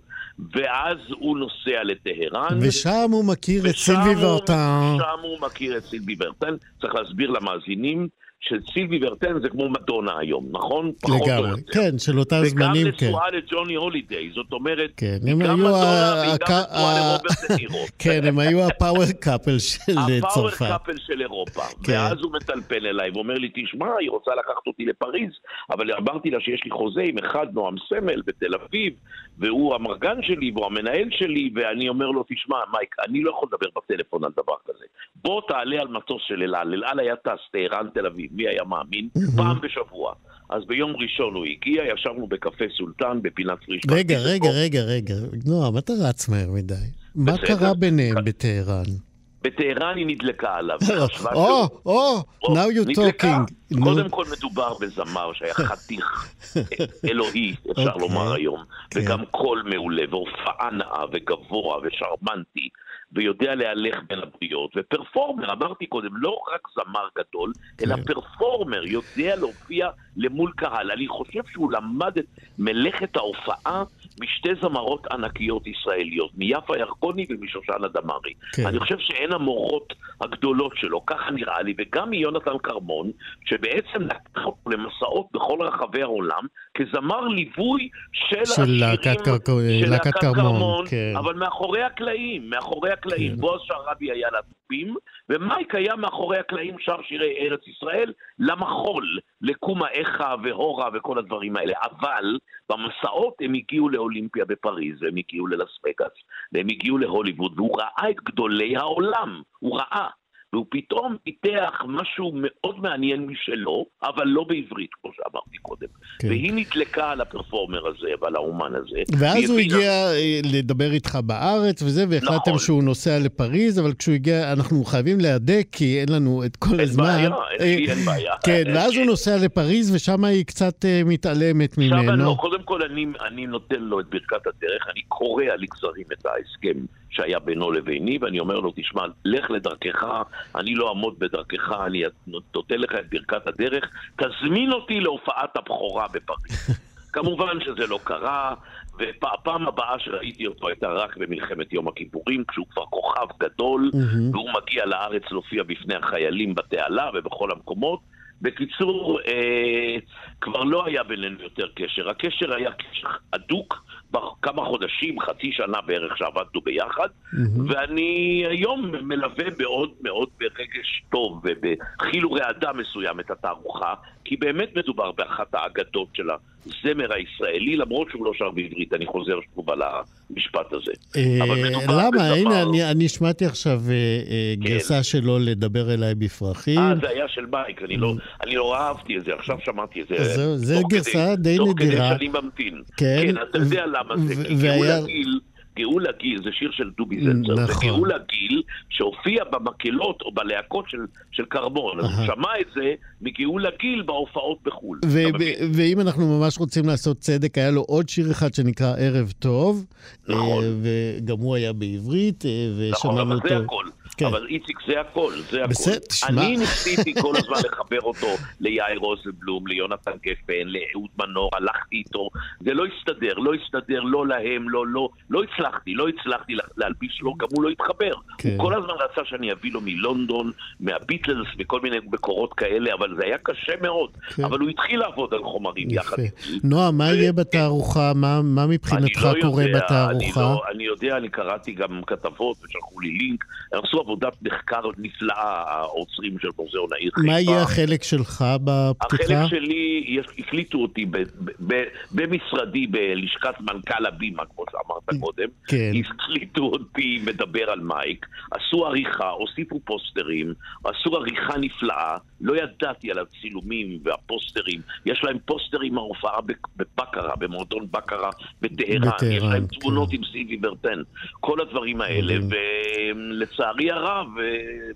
ואז הוא נוסע לטהרן. ושם הוא מכיר את סילבי ורטן. שם הוא מכיר את סילבי ורטן. צריך להסביר למאזינים שסילבי ורטן זה כמו מדונה היום, נכון? לגמרי, כן, של אותם זמנים, כן. וגם נשואה לג'וני הולידיי, זאת אומרת, כן, גם מדונה והיא גם נשואה לרוברט דנירו. כן, הם היו ה power couple של ה power צרפת. couple של אירופה. כן. ואז הוא מטלפן אליי ואומר לי, תשמע, היא רוצה לקחת אותי לפריז, אבל אמרתי לה שיש לי חוזה עם אחד, נועם סמל, בתל אביב, והוא האמרגן שלי והוא המנהל שלי, ואני אומר לו, תשמע, מייק, אני לא יכול לדבר בטלפון על דבר כזה. בוא תעלה על מטוס של אל על. אל על היה טס, טהרן, תל אביב, מי היה מאמין? פעם בשבוע. אז ביום ראשון הוא הגיע, ישבנו בקפה סולטן בפינת פריש. רגע, רגע, רגע, רגע. נועם, אתה רץ מהר מדי. מה. קרה ביניהם בטהרן? בטהרן היא נדלקה עליו. או, או, now you're talking. קודם כל מדובר בזמר שהיה חתיך אלוהי, אפשר אוקיי. לומר היום, כן. וגם קול מעולה, והופעה נאה, וגבוה, ושרמנטי, ויודע להלך בין הבריות, ופרפורמר, אמרתי קודם, לא רק זמר גדול, אלא כן. פרפורמר, יודע להופיע למול קהל. אני חושב שהוא למד את מלאכת ההופעה משתי זמרות ענקיות ישראליות, מיפה ירקוני ומשושנה דמארי. כן. אני חושב שהן המורות הגדולות שלו, ככה נראה לי, וגם מיונתן כרמון, שבעצם לקח אותו למסעות בכל רחבי העולם, כזמר ליווי של, של השירים להקת קרק- של להקת להקת כרמון, כן. אבל מאחורי הקלעים, מאחורי הקלעים. כן. בועז שרעבי היה לתופים, ומייק היה מאחורי הקלעים שר שירי ארץ ישראל למחול, לקומה איכה והורה וכל הדברים האלה. אבל במסעות הם הגיעו לאולימפיה בפריז, והם הגיעו ללס וגאס, והם הגיעו להוליווד, והוא ראה את גדולי העולם, הוא ראה. והוא פתאום פיתח משהו מאוד מעניין משלו, אבל לא בעברית, כמו שאמרתי קודם. כן. והיא נדלקה על הפרפורמר הזה ועל האומן הזה. ואז הוא הבינה- הגיע אה, לדבר איתך בארץ וזה, והחלטתם נכון. שהוא נוסע לפריז, אבל כשהוא הגיע, אנחנו חייבים להדק, כי אין לנו את כל אין הזמן. בעיה, אין אה, אין בעיה. כן, אין ואז לי. הוא נוסע לפריז, ושם היא קצת אה, מתעלמת ממנו. לא, קודם כל אני, אני נותן לו את ברכת הדרך, אני קורע לגזרים את ההסכם שהיה בינו לביני, ואני אומר לו, תשמע, לך לדרכך, אני לא אעמוד בדרכך, אני נותן לך את ברכת הדרך, תזמין אותי להופעת הבכורה בפריז. כמובן שזה לא קרה, והפעם הבאה שראיתי אותו הייתה רק במלחמת יום הכיפורים, כשהוא כבר כוכב גדול. והוא מגיע לארץ להופיע בפני החיילים בתעלה ובכל המקומות. בקיצור, אה, כבר לא היה בינינו יותר קשר. הקשר היה קשר הדוק, כמה חודשים, חצי שנה בערך שעבדנו ביחד, מהמם. ואני היום מלווה מאוד מאוד ברגש טוב ובחיל ורעדה מסוים את התערוכה, כי באמת מדובר באחת האגדות של הזמר הישראלי, למרות שהוא לא שר בעברית, אני חוזר שוב על המשפט הזה. אה, למה? הנה, אני- אני שמעתי עכשיו אה, אה, כן. גרסה שלו לדבר אליי בפרחים. אה, זה היה של מייק, אני לא, לא אהבתי את זה, עכשיו שמעתי את זה. תוך גרסה די תוך נדירה. כדי שאני ממתין. כן. כן, אתה יודע למה זה, כי והיה- גאולה גיל, גאולה גיל, זה שיר של דובי זנצר, זה נכון. גאולה גיל שהופיע במקהלות או בלהקות של, של קרמון, אז הוא. שמע את זה מגאולה גיל בהופעות בחו"ל. ואם אנחנו ממש רוצים לעשות צדק, היה לו עוד שיר אחד שנקרא ערב טוב. נכון. אה, וגם הוא היה בעברית, אה, נכון, ושמענו אבל זה אותו. הכל. כן. אבל איציק, זה הכל, זה הכל. בסדר, תשמע. אני ניסיתי כל הזמן לחבר אותו ליאיר רוזנבלום, ליונתן גפן, לאהוד מנור, הלכתי איתו, זה לא הסתדר, לא הסתדר, לא להם, לא, לא, לא הצלחתי, לא הצלחתי לה- להלביש לו, גם הוא לא התחבר. כן. הוא כל הזמן רצה שאני אביא לו מלונדון, מהביטלס וכל מיני מקורות כאלה, אבל זה היה קשה מאוד. כן. אבל הוא התחיל לעבוד על חומרים יחד יפה. איתי. נועה, מה יהיה בתערוכה? מה מה מבחינתך לא קורה יודע, בתערוכה? אני, לא, אני יודע, אני קראתי גם כתבות ושלחו לי לינק. הם עשו עבודת מחקר נפלאה, האוצרים של מוזיאון העיר חיפה. מה יהיה החלק שלך בפתיחה? החלק שלי, יש, הקליטו אותי ב, ב, ב, במשרדי, בלשכת מנכ"ל הבימה, כמו שאמרת קודם. כן. הקליטו אותי מדבר על מייק, עשו עריכה, הוסיפו פוסטרים, עשו עריכה נפלאה, לא ידעתי על הצילומים והפוסטרים. יש להם פוסטרים מההופעה בק- בבקרה, במועדון בקרה בטהרן. בטהרן, יש להם כן. תמונות עם סיבי ברטן. כל הדברים האלה. ולצערי הרב, אה,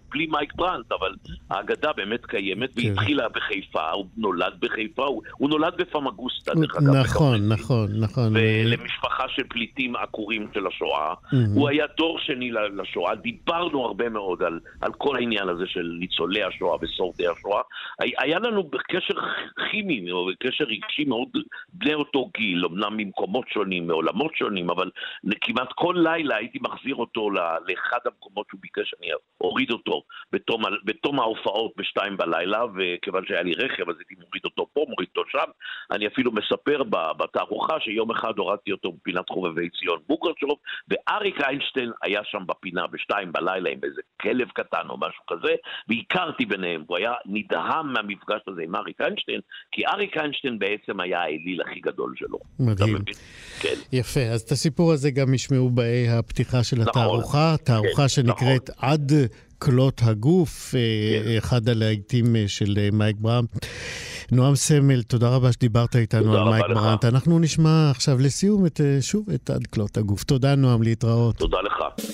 בלי מייק ברנט, אבל האגדה באמת קיימת, כן. והיא התחילה בחיפה, הוא נולד בחיפה, הוא, הוא נולד בפמגוסטה, דרך אגב. נכון, נכון, נכון. ולמשפחה של פליטים עקורים של השואה. הוא היה דור שני לשואה, דיברנו הרבה מאוד על, על כל העניין הזה של ניצולי השואה ושורדי השואה. הי- היה לנו קשר כימי, או קשר רגשי מאוד בני אותו גיל, אמנם ממקומות שונים, מעולמות שונים, אבל כמעט כל לילה הייתי מחזיר אותו לאחד המקומות שהוא ביקש שאני אוריד אותו בתום, בתום ההופעות בשתיים בלילה, וכיוון שהיה לי רכב אז הייתי מוריד אותו פה, מוריד אותו שם. אני אפילו מספר בתערוכה שיום אחד הורדתי אותו בפינת חובבי ציון בוגרשוב, ואריק איינשטיין היה שם בפינה בשתיים בלילה עם איזה כלב קטן או משהו כזה, והכרתי ביניהם, הוא היה נדהם מהמפגש הזה עם אריק איינשטיין, כי אריק איינשטיין בעצם היה האליל הכי גדול שלו. מדהים. כן. יפה, אז את הסיפור הזה גם ישמעו באי הפתיחה של נכון. התערוכה, תערוכה כן, שנקראת עד כלות הגוף, אה, כן. אחד הלהיטים אה, של אה, מייק ברנט. נועם סמל, תודה רבה שדיברת איתנו על מייק. ברנט. אנחנו נשמע עכשיו לסיום את, שוב את עד כלות הגוף. תודה, נועם, להתראות. תודה לך.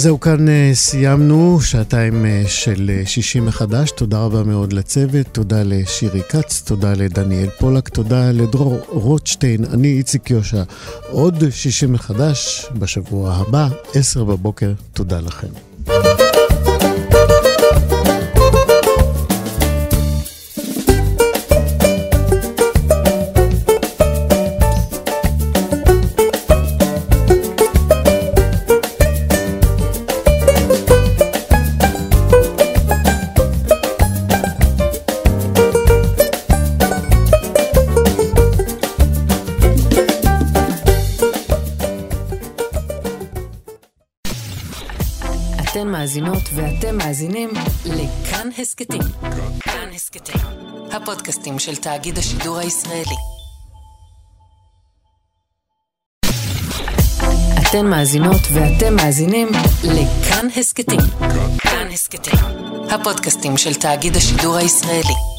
זהו, כאן אה, סיימנו שעתיים אה, של אה, שישי מחדש. תודה רבה מאוד לצוות, תודה לשירי כץ, תודה לדניאל פולק, תודה לדרור רוטשטיין, אני איציק יושע. עוד שישי מחדש בשבוע הבא, עשר בבוקר, תודה לכם. מאזינות ואתם מאזינים לכאן הסכתים. כאן הסכתים, הפודקאסטים של תאגיד השידור הישראלי. אתן מאזינות ואתם מאזינים לכאן הסכתים. כאן הסכתים, הפודקאסטים של תאגיד השידור הישראלי.